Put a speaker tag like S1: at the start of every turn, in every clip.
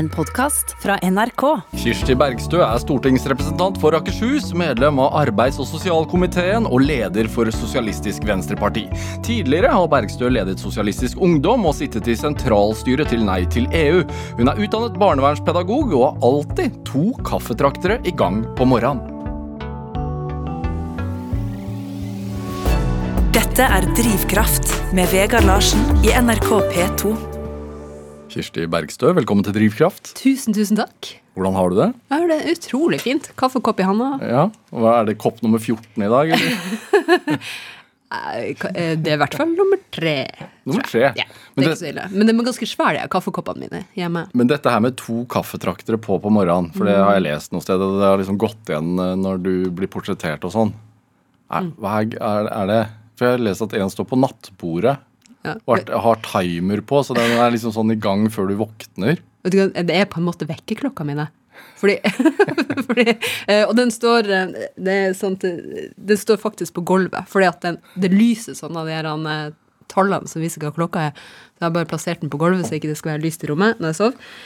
S1: En podkast fra NRK.
S2: Kirsti Bergstø er stortingsrepresentant for Akershus, medlem av arbeids- og sosialkomiteen og leder for Sosialistisk Venstreparti. Tidligere har Bergstø ledet Sosialistisk Ungdom og sittet i sentralstyret til Nei til EU. Hun er utdannet barnevernspedagog og har alltid to kaffetraktere i gang på morgenen.
S1: Dette er Drivkraft med Vegard Larsen i NRK P2.
S2: Kirsti Bergstø, velkommen til Drivkraft.
S3: Tusen, tusen takk.
S2: Hvordan har du det?
S3: Jeg har det utrolig fint. Kaffekopp i handa.
S2: Ja, Hva Er det kopp nummer 14 i dag? eller?
S3: Eh, Det er i hvert fall nummer tre.
S2: Nummer tre.
S3: Ja, det
S2: Men det-
S3: ille. Men de er ganske svære, kaffekoppene mine hjemme.
S2: Men dette her med to kaffetraktere på på morgenen, for det har jeg lest noe sted, og det har liksom gått igjen eh, når du blir portrettert og sånn. Er, hva er, er, det For jeg har lest at en står på nattbordet
S3: Ja.
S2: og har, timer på, så den er liksom sånn i gang før du våkner.
S3: Vet du hva, Det er på en måte vekkerklokka mine. Fordi, fordi eh, Og den står eh, det er sånt, eh, Den står faktisk på gulvet, fordi at den, det lyser sånn av de her tallene som viser hva klokka er. Så jeg har bare plassert den på gulvet, så ikke det skal være lyst i rommet når jeg sover.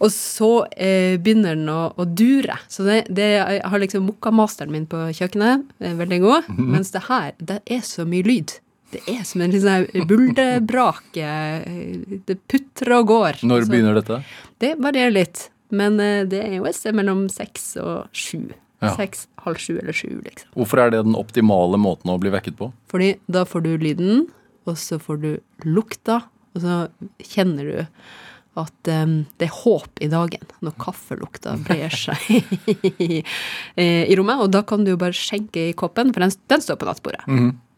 S3: Og så eh, begynner den å, å dure. Så det, det, jeg har liksom mokkamasteren min på kjøkkenet, veldig god, mens det her, det er så mye lyd. Det er som en litt sånn buldebrak. eh, Det putrer og går.
S2: Når
S3: Så-
S2: begynner dette?
S3: det varierer litt, men eh, det er jo et sted mellom seks og sju.
S2: Ja.
S3: Seks, halv sju eller sju, liksom.
S2: Hvorfor er det den optimale måten å bli vekket på?
S3: Fordi da får du lyden, og så får du lukta, og så kjenner du at um, det er håp i dagen når kaffelukta brer seg i, i rommet. Og da kan du jo bare skjenke i koppen, for den, den står på nattbordet.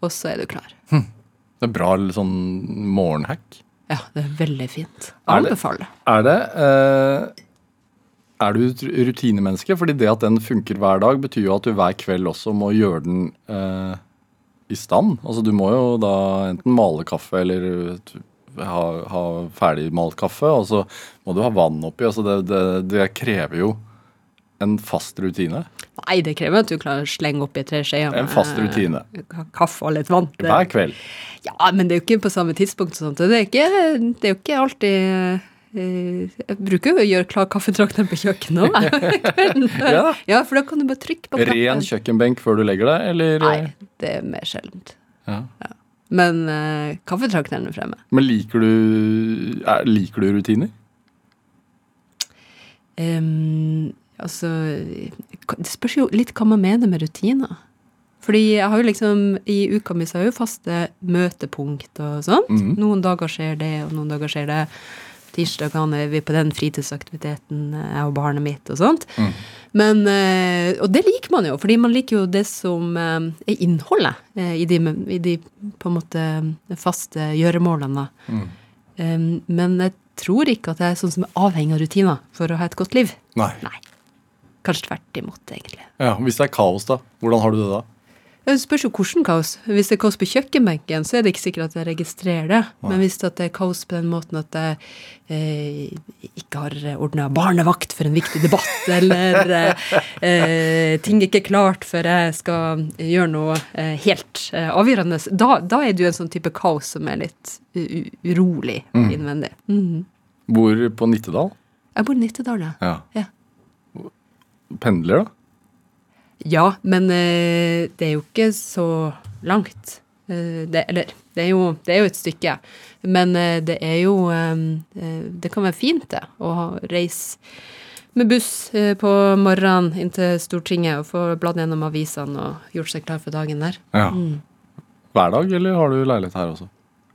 S3: Og så er du klar.
S2: Det er bra sånn morgenhack.
S3: Ja, det er veldig fint.
S2: Er det- Er det eh, Er du rutinemenneske? Fordi det at den funker hver dag, betyr jo at du hver kveld også må gjøre den eh, i stand. Altså Du må jo da enten male kaffe eller eh, ha, ha ferdigmalt kaffe, og så må du ha vann oppi. Altså det, det, det krever jo en fast rutine.
S3: Nei, det krever at du klarer å slenge oppi tre skjeer
S2: En fast rutine.
S3: eh, Kaffe og litt vann.
S2: Hver kveld.
S3: Ja, men det er jo ikke på samme tidspunkt. og Sånt. Det, er ikke, det er jo ikke alltid eh, Jeg bruker jo å gjøre klar kaffetrakteren på kjøkkenet òg.
S2: Ja.
S3: ja, for da kan du bare trykke på
S2: Ren kjøkkenbenk før du legger deg, eller?
S3: Nei, det er mer sjeldent.
S2: Ja.
S3: Men uh, kaffetrakteren er fremme.
S2: Men liker du, er, liker du rutiner?
S3: Em, altså Det spørs jo litt hva man mener med rutiner. Fordi jeg har jo liksom I uka mi så har jeg jo faste møtepunkt og sånt.
S2: Mhm.
S3: Noen dager skjer det, og noen dager skjer det. Tirsdag er vi på den fritidsaktiviteten, eh, jeg og barnet mitt og sånt.
S2: Mm.
S3: Men, eh, og det liker man jo, fordi man liker jo det som eh, er innholdet i de, i de på en måte faste gjøremålene.
S2: Mhm.
S3: Men jeg tror ikke at jeg er sånn som er avhengig av rutiner for å ha et godt liv.
S2: Nei.
S3: Nei. Kanskje tvert imot, egentlig.
S2: Ja, Hvis det er kaos, da? Hvordan har du det da?
S3: Det spørs jo hvordan kaos. Hvis det er kaos på kjøkkenbenken, så er det ikke sikkert at jeg registrerer det. Men hvis det er kaos på den måten at jeg eh, ikke har ordna barnevakt for en viktig debatt, eller eh, eh, ting er ikke klart før jeg skal gjøre noe eh, helt eh, avgjørende, da, da er det jo en sånn type kaos som er litt urolig innvendig. Mhm.
S2: Bor på Nittedal?
S3: Jeg bor i Nittedal, ja.
S2: Ja. Pendler, da?
S3: Ja, men eh, det er jo ikke så langt. Eh, det, eller, det er, jo, det er jo et stykke. Men eh, det er jo Det kan være fint, det, å reise med buss på morgenen inn til Stortinget og få bladd gjennom avisene og gjort seg klar for dagen der.
S2: Ja. Hver dag, eller har du leilighet her også?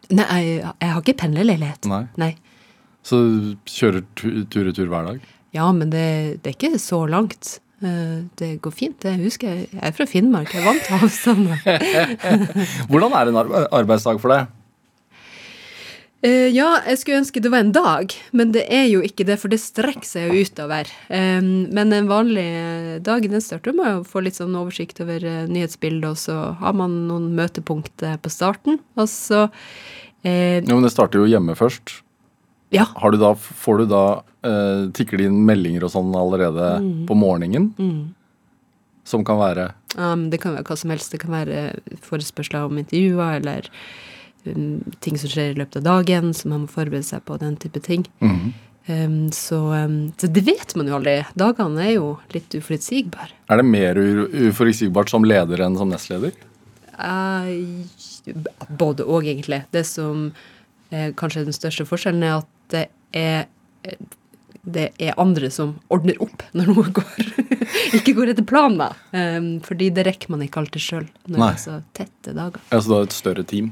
S3: Nei, jeg, jeg har ikke pendlerleilighet.
S2: Nei.
S3: Nei.
S2: Så du kjører tu- tur-retur hver dag?
S3: Ja, men det, det er ikke så langt. Eh, Det går fint. Jeg husker jeg jeg er fra Finnmark, jeg er vant til avstander.
S2: Hvordan er en arbeidsdag for deg?
S3: Eh, ja, jeg skulle ønske det var en dag, men det er jo ikke det, for det strekker seg jo utover. Um, men en vanlig eh, dag den starter med å få litt sånn oversikt over nyhetsbildet, og så har man noen møtepunkter på starten, og så eh,
S2: Jo, men Det starter jo hjemme først.
S3: Ja.
S2: Har du da, får du da uh, Tikker det inn meldinger og sånn allerede på morgenen? Som kan være
S3: um, det kan være hva som helst. Det kan være forespørsler om intervjuer, eller um, ting som skjer i løpet av dagen, som man må forberede seg på, den type ting.
S2: Mm.
S3: Um, så, um, så det vet man jo aldri. Dagene er jo litt uforutsigbare.
S2: Er det mer uforutsigbart som leder enn som nestleder?
S3: Uh, både og, egentlig. Det som eh, kanskje er den største forskjellen, er at det er det er andre som ordner opp når noe går, ikke går etter planen. da. Um, fordi det rekker man ikke alltid sjøl når
S2: Nei.
S3: det er så tette dager.
S2: Altså du har et større team?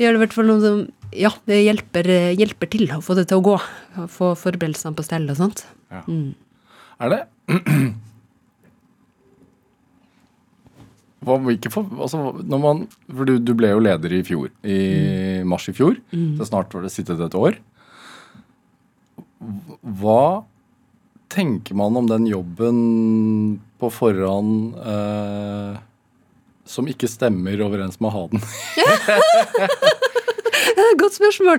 S3: Gjør det i hvert fall noe som ja, det hjelper, hjelper til å få det til å gå. Få forberedelsene på stell og sånt.
S2: Ja.
S3: Mm.
S2: Er det Hva, for, altså, man, for du, du ble jo leder i fjor, i mars i fjor. Så snart var det sittet et år. Hva tenker man om den jobben på forhånd eh, som ikke stemmer overens med å ha den?
S3: Godt spørsmål.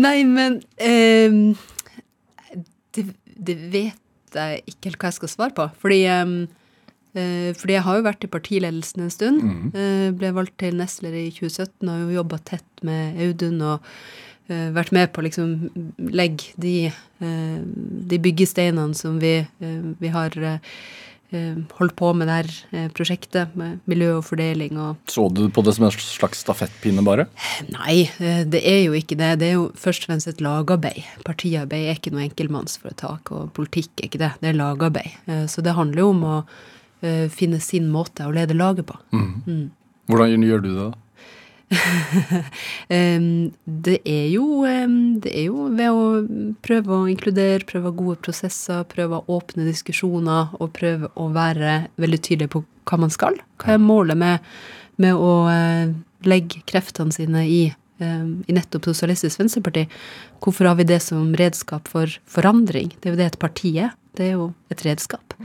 S3: Nei, men eh, det, det vet jeg ikke helt hva jeg skal svare på. Fordi, ehm, eh, fordi jeg har jo vært i partiledelsen en stund. Eh, ble valgt til nestleder i 2017 og har jo jobba tett med Audun og vært med på å liksom legge de, eh, de byggesteinene som vi, eh, vi har eh, eh, holdt på med det her eh, prosjektet, med miljø og fordeling og
S2: Så du på det som en slags stafettpinne, bare?
S3: Nei, eh, det er jo ikke det. Det er jo først og fremst et lagarbeid. Partiarbeid er ikke noe enkeltmannsforetak, og politikk er ikke det. Det er lagarbeid. Eh, Så det handler jo om å eh, finne sin måte å lede laget på.
S2: Hvordan gjør du det? da?
S3: Det er jo Det er jo ved å prøve å inkludere, prøve å ha gode prosesser, prøve å åpne diskusjoner og prøve å være veldig tydelig på hva man skal. Hva er målet med, med å eh, legge kreftene sine i, i nettopp Sosialistisk Venstreparti? Hvorfor har vi det som redskap for forandring? Det er jo det et parti er. Det er jo et redskap.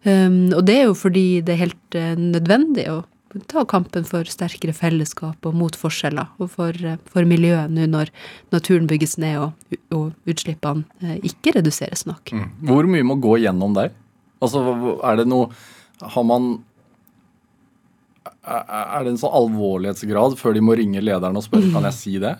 S3: Um, og det er jo fordi det er helt eh, nødvendig å ta kampen for sterkere fellesskap og mot forskjeller, og for, eh, for miljøet nå når naturen bygges ned og, og utslippene eh, ikke reduseres nok.
S2: Hvor mye må gå gjennom der? Altså, er det noe Har man er det en sånn alvorlighetsgrad før de må ringe lederen og spørre kan jeg si det?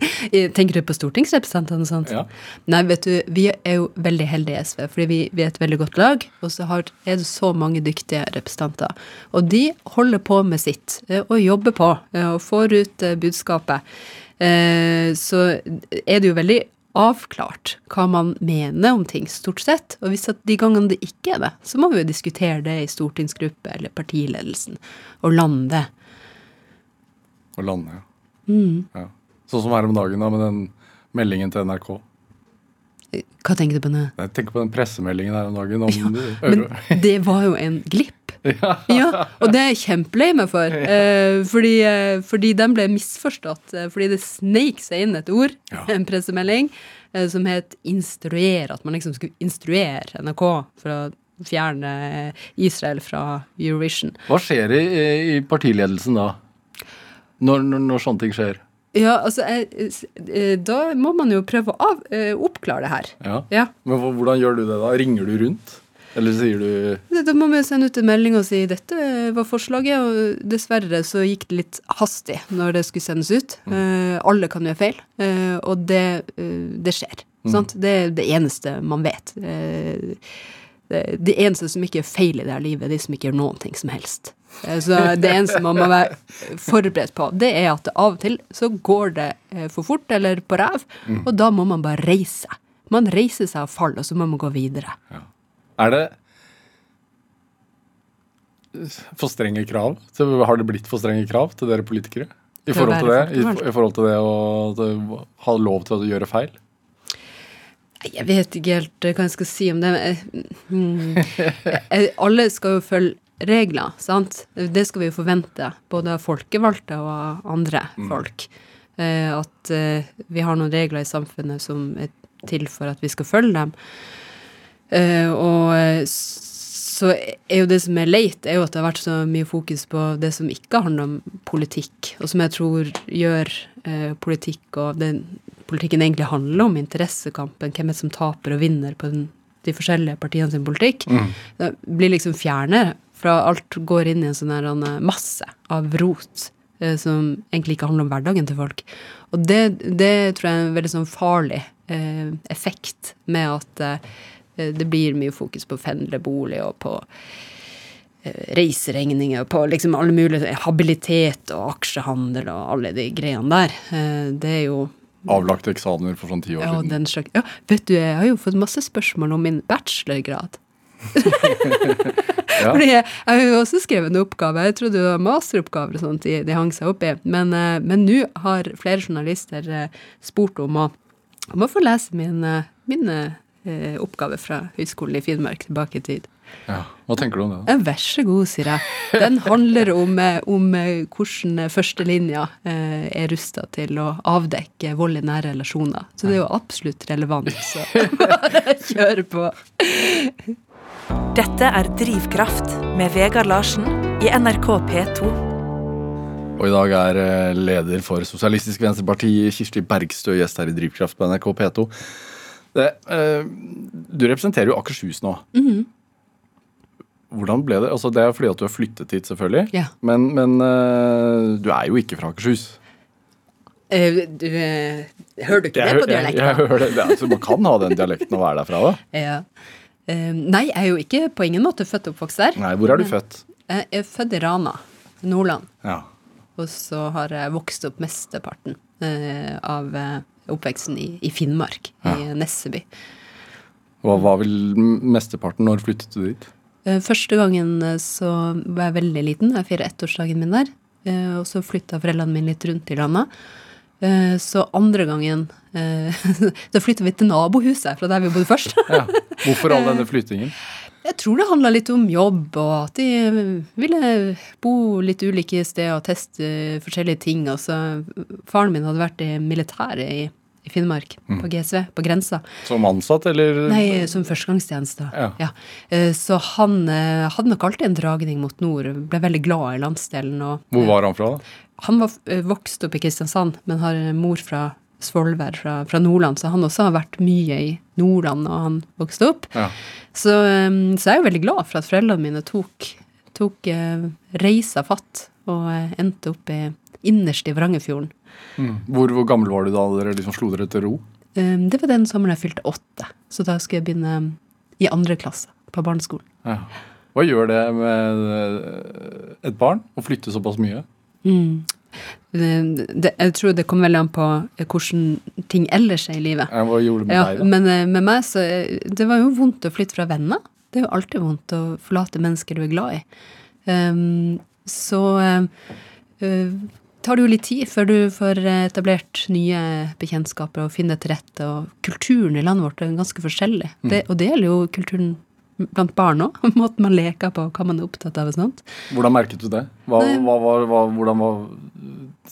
S3: Tenker du på stortingsrepresentantene og sånt?
S2: Ja.
S3: Nei, vet du, vi er jo veldig heldige i SV, fordi vi, vi er et veldig godt lag, og så har, er det så mange dyktige representanter. Og de holder på med sitt, eh, og jobber på, eh, og får ut eh, budskapet. Så er det jo veldig avklart hva man mener om ting, stort sett. Og hvis at de gangene det ikke er det, så må vi jo diskutere det i stortingsgruppe eller partiledelsen, og lande.
S2: Og lande, ja. ja. Sånn som her om dagen da, med den meldingen til NRK.
S3: Hva tenker du på nå?
S2: Jeg tenker på den pressemeldingen her om dagen. Om
S3: Men det var jo en glipp. Ja, og det er jeg kjempelei meg for. Eh, fordi, eh, fordi den ble misforstått. Eh, fordi det sneik seg inn et ord,
S2: Ja.
S3: en pressemelding, eh, som het 'instruere'. At man liksom skulle instruere NRK for å fjerne Israel fra Eurovision.
S2: Hva skjer i, i partiledelsen da? Når, når, når sånne ting skjer?
S3: Ja, altså, eh, da må man jo prøve å av, eh, oppklare det her.
S2: Ja.
S3: Ja.
S2: Men hvordan gjør du det da? Ringer du rundt? Eller sier du
S3: Da må vi sende ut en melding og si dette var forslaget, og dessverre så gikk det litt hastig når det skulle sendes ut. Eh, alle kan gjøre feil, og det, det skjer. Sant? Det er det eneste man vet. Det, det eneste som ikke gjør feil i det her livet, er de som ikke gjør noen ting som helst. Eh, Så det eneste man må være forberedt på, det er at av og til så går det eh, for fort eller på ræv, og da må man bare reise. Man reiser seg og faller, og så må man gå videre.
S2: Er det for strenge krav? Så har det blitt for strenge krav til dere politikere? I forhold til det, i, i forhold til det å ha lov til å gjøre feil?
S3: Jeg vet ikke helt hva jeg skal si om det. men mm, Alle skal jo følge regler, sant? Det skal vi jo forvente, både av folkevalgte og av andre folk. Eh, At eh, vi har noen regler i samfunnet som er til for at vi skal følge dem. Eh, Og eh, så er jo det som er leit, er jo at det har vært så mye fokus på det som ikke handler om politikk, og som jeg tror gjør eh, politikk og den politikken egentlig handler om interessekampen, hvem er det som taper og vinner på den, de forskjellige partiene sin politikk, det blir liksom fjerne fra alt går inn i en sånn her eh, masse av rot eh, som egentlig ikke handler om hverdagen til folk. Og det, det tror jeg er en veldig sånn farlig eh, effekt med at eh, det blir mye fokus på pendlerbolig og på eh, reiseregninger, på liksom alle mulige habilitet og aksjehandel og alle de greiene der. Det er jo
S2: Avlagte eksamener for sånn ti år
S3: ja,
S2: siden.
S3: den slags, ja, vet du, jeg har jo fått masse spørsmål om min bachelorgrad.
S2: Ja.
S3: Fordi jeg, jeg har jo også skrevet en oppgave, jeg trodde det var masteroppgaver og sånt de, de hang seg opp i, men eh, nå har flere journalister eh, spurt om å, om å få lese min, eh, min eh, oppgave fra Høgskolen i Finnmark tilbake i tid.
S2: Ja. Hva tenker du om det? da?
S3: Vær så god, sier jeg. Den handler om, om hvordan førstelinja er rusta til å avdekke vold i nære relasjoner. Så det er jo absolutt relevant. Så bare kjør på.
S1: Dette er Drivkraft med Vegard Larsen i NRK P2.
S2: Og i dag er eh, leder for Sosialistisk Venstreparti Kirsti Bergstø gjest her i Drivkraft på NRK P2. Det, eh, du representerer jo Akershus nå. Hvordan ble det? Altså, det er fordi at du har flyttet hit, selvfølgelig.
S3: Ja.
S2: Men, men eh, du er jo ikke fra Akershus.
S3: Eh, Du, eh, hører du ikke det på
S2: dialekten? jeg, jeg hører det. Altså, man kan ha den dialekten og være derfra, da.
S3: Ja. Eh, Nei, jeg er jo ikke på ingen måte født og oppvokst der.
S2: Nei, hvor er du født?
S3: Jeg er født i Rana, Nordland.
S2: Ja.
S3: Og så har jeg vokst opp mesteparten eh, av eh, oppveksten i, i Finnmark, i Nesseby.
S2: Hva var vel mesteparten? Når flyttet du dit?
S3: Eh, Første gangen så var jeg veldig liten. Jeg feirer ettårsdagen min der. Og så flytta foreldrene mine litt rundt i landet. Eh, Så andre gangen Da Så flytta vi til nabohuset fra der vi bodde først.
S2: Ja. Hvorfor all denne flyttingen?
S3: Jeg tror det handla litt om jobb, og at de ville bo litt ulike steder og teste forskjellige ting. Altså, faren min hadde vært i militæret i, i Finnmark, på GSV, på grensa.
S2: Som ansatt, eller?
S3: Nei, som førstegangstjeneste.
S2: Ja.
S3: ja. Så han eh, hadde nok alltid en dragning mot nord. Ble veldig glad i landsdelen. Og,
S2: Hvor var han fra, da?
S3: Han var eh, vokst opp i Kristiansand, men har mor fra Svolvær, fra, fra Nordland, så han også har vært mye i Nordland og han vokste opp.
S2: Ja.
S3: Så, eh, så jeg er jo veldig glad for at foreldrene mine tok, tok eh, reisa fatt og eh, endte opp i, innerst i Vrangerfjorden.
S2: Mm. Hvor, hvor gammel var du da dere liksom slo dere til ro?
S3: Eh, Det var den sommeren jeg fylte åtte, så da skulle jeg begynne eh, i andre klasse på barneskolen.
S2: Ja. Hva gjør det med et barn å flytte såpass mye?
S3: Mm. Det, det, jeg tror det kommer veldig an på eh, hvordan ting ellers er i livet.
S2: Ja, Hva gjorde det med
S3: Ja,
S2: deg, da?
S3: men eh, med meg så eh, Det var jo vondt å flytte fra venner. Det er jo alltid vondt å forlate mennesker du er glad i. Um, så eh, tar det jo litt tid før du får etablert nye bekjentskaper og finner til rette. Og kulturen i landet vårt er ganske forskjellig.
S2: Mm.
S3: Det, og det gjelder jo kulturen blant barn òg. Måten man leker på, hva man er opptatt av og sånt.
S2: Hvordan merket du det? Hva, hva, hva, hvordan var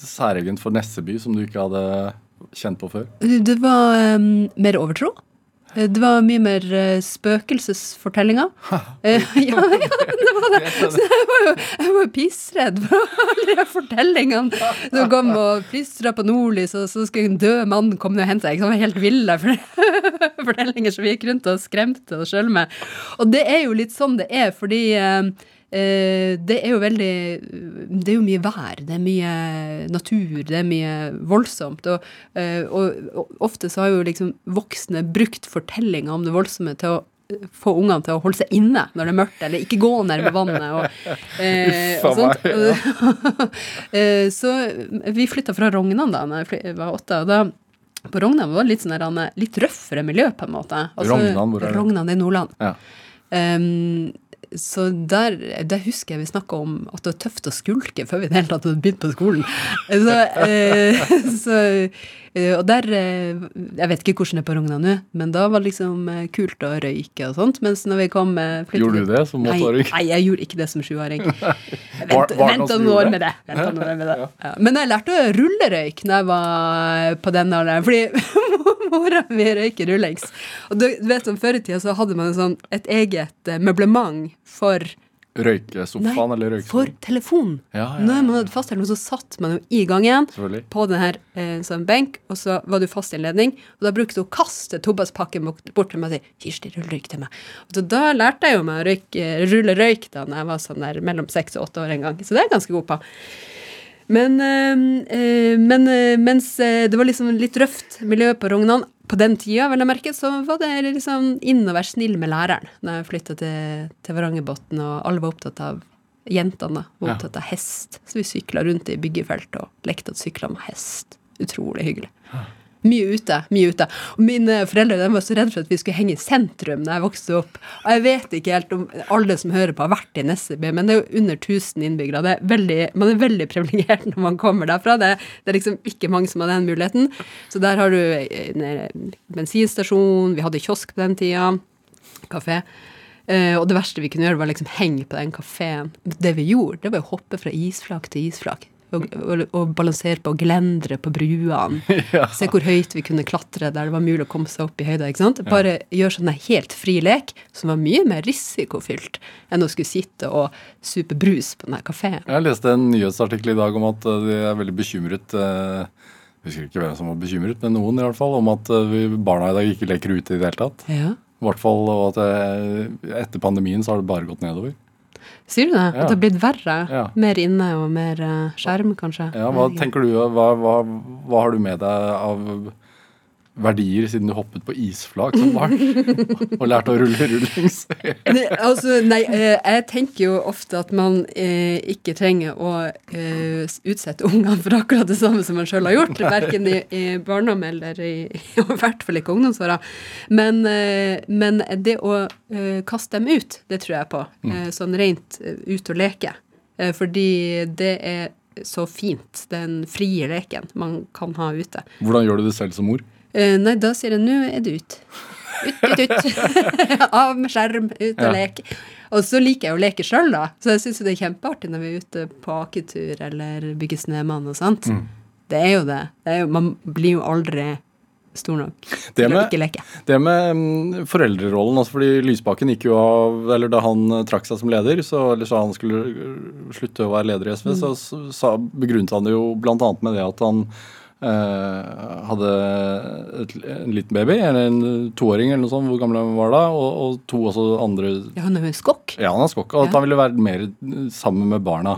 S2: særegent for Nesseby som du ikke hadde kjent på før?
S3: Det var um, mer overtro. Eh, Det var mye mer eh, spøkelsesfortellinger. Eh, ja, ja, det var det. Så jeg var jo, jeg var jo pissredd for alle de fortellingene som kom og plystra på nordlys, og så skulle en død mann komme ned og hente deg. Det var helt ville for- fortellinger som vi gikk rundt og skremte oss sjøl med. Og det er jo litt sånn det er, fordi det er jo veldig Det er jo mye vær, det er mye natur, det er mye voldsomt. Og, eh, og, og ofte så har jo liksom voksne brukt fortellinger om det voldsomme til å eh, få ungene til å holde seg inne når det er mørkt, eller ikke gå nærme vannet. Og, eh, og sånt. Eh, så vi flytta fra Rognan da når jeg var åtte. og da på Rognan var det litt sånn litt røffere miljø, på en måte.
S2: Rognan, hvor er det?
S3: Rognan i Nordland.
S2: Ja.
S3: Um, så der, der husker jeg vi snakka om at det var tøft å skulke før vi i det hele tatt hadde begynt på skolen. Så, eh, så, eh, og der eh, Jeg vet ikke hvordan det er på Rogna nå, men da var det liksom kult å røyke og sånt. Mens når vi kom flyttet
S2: Gjorde du det som
S3: Nei,
S2: åtteåring?
S3: nei, jeg gjorde ikke det som sjuåring. Vent,
S2: noen
S3: år med det. Vent noen år med det. Ja. Men jeg lærte å rulle røyk når jeg var på den alderen, fordi mora mi røyker rullings. Og du vet om Før i tida så hadde man sånn, et eget eh, møblement for
S2: Røykesofaen eller
S3: for
S2: røykesofaen?
S3: telefon.
S2: Ja, ja,
S3: Når man hadde fasttelefon, så satt man jo i gangen
S2: igjen
S3: på den her eh, sånn benk, og så var du fast i en ledning, og da brukte hun å kaste tobakkspakken bort bort til meg og si 'Kirsti, rull røyk til meg'. Og så da lærte jeg jo meg å røyke, rulle røyk da når jeg var sånn der mellom seks og åtte år en gang, så det er jeg ganske god på. Men, eh, eh, men eh, mens eh, det var liksom litt røft miljø på Rognan på den tida, vel jeg merke, så var det liksom inn å være snill med læreren da jeg flytta til, til Varangerbotn, og alle var opptatt av Jentene var opptatt av hest, så vi sykla rundt i byggefelt og lekte at sykla med hest. Utrolig hyggelig. Mye ute. mye ute. Og mine foreldre de var så redde for at vi skulle henge i sentrum da jeg vokste opp. Og jeg vet ikke helt om alle som hører på, har vært i Nesseby, men det er jo under 1000 innbyggere. Er veldig, man er veldig privilegert når man kommer derfra. Det, det er liksom ikke mange som har den muligheten. Så der har du en bensinstasjon, vi hadde kiosk på den tida, kafé. Eh, og det verste vi kunne gjøre, var liksom henge på den kafeen. Det vi gjorde, det var å hoppe fra isflak til isflak. Og, og, og balansere på gelendere på bruene. Se hvor høyt vi kunne klatre der det var mulig å komme seg opp i høyda. ikke sant? Bare gjøre sånn en helt fri lek, som var mye mer risikofylt enn å skulle sitte og supe brus på den her kafeen.
S2: Jeg leste en nyhetsartikkel i dag om at eh, de er veldig bekymret eh, Jeg husker ikke hvem som var bekymret, men noen i hvert fall, om at eh, barna i dag ikke leker ute i det hele tatt.
S3: Ja.
S2: I hvert fall, og at eh, etter pandemien så har det bare gått nedover.
S3: Sier du det?
S2: Ja.
S3: At det har blitt verre?
S2: Ja.
S3: Mer inne og mer eh, skjerm, kanskje?
S2: Ja, Hva tenker du, hva, hva, hva har du med deg av verdier siden du hoppet på isflak som barn? og lærte å rulle rullings?
S3: Nei, altså, nei, eh, jeg tenker jo ofte at man eh, ikke trenger å eh, utsette ungene for akkurat det samme som man sjøl har gjort. Verken i, i barndom eller i, i hvert fall ikke ungdomsåra. Men, eh, men det å eh, kaste dem ut, det tror jeg på. Eh, sånn rent ut og leke. Eh, fordi det er så fint, den frie leken man kan ha ute.
S2: Hvordan gjør du det selv som mor?
S3: Eh, nei, da sier jeg 'nå er det ut'. Ut, ut, ut. Av med skjerm, ut og
S2: Ja.
S3: leke. Og så liker jeg å leke sjøl, da. Så jeg syns det er kjempeartig når vi er ute på aketur eller bygger snømann og sånt.
S2: Mm.
S3: Det er jo det. det er jo, man blir jo aldri stor nok
S2: Det
S3: til å ikke leke.
S2: Det med mm, foreldrerollen, altså fordi Lysbakken gikk jo av Eller da han eh, trakk seg som leder, så, eller sa han skulle eh, slutte å være leder i SV, så så begrunnet han det jo bl.a. med det at han hadde et, en liten baby, eller en toåring eller noe sånt, hvor gammel han var da, og, og to også andre
S3: Ja, han er skokk.
S2: Ja, han er skokk, og at han ville være mer eh, sammen med barna.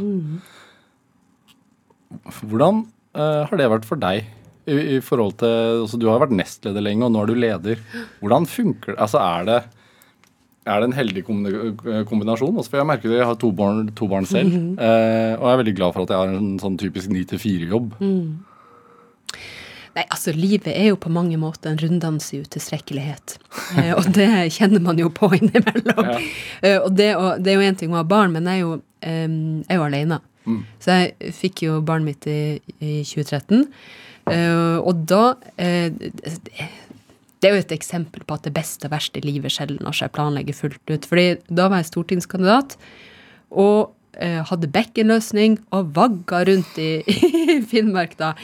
S2: Hvordan uh, har det vært for deg? I, i forhold til, altså Du har vært nestleder lenge, og nå er du leder. Hvordan funker det? Altså, er det er det en heldig kombinasjon? Også for Jeg merker det, jeg har to barn, to barn selv, eh, og jeg er veldig glad for at jeg har en sånn typisk 9-4-jobb.
S3: Nei, altså livet er jo på mange måter en runddans i utilstrekkelighet. Eh, og det kjenner man jo på innimellom.
S2: Ja.
S3: Eh, og det, og det er jo én ting å ha barn, men jeg er jo, eh, jeg er jo alene. Så jeg fikk jo barnet mitt i, i 2013. Eh, og da eh, Det er jo et eksempel på at det beste og verste i livet sjelden lar seg planlegge fullt ut. Fordi da var jeg stortingskandidat og eh, hadde bekkenløsning og vagga rundt i, i Finnmark da.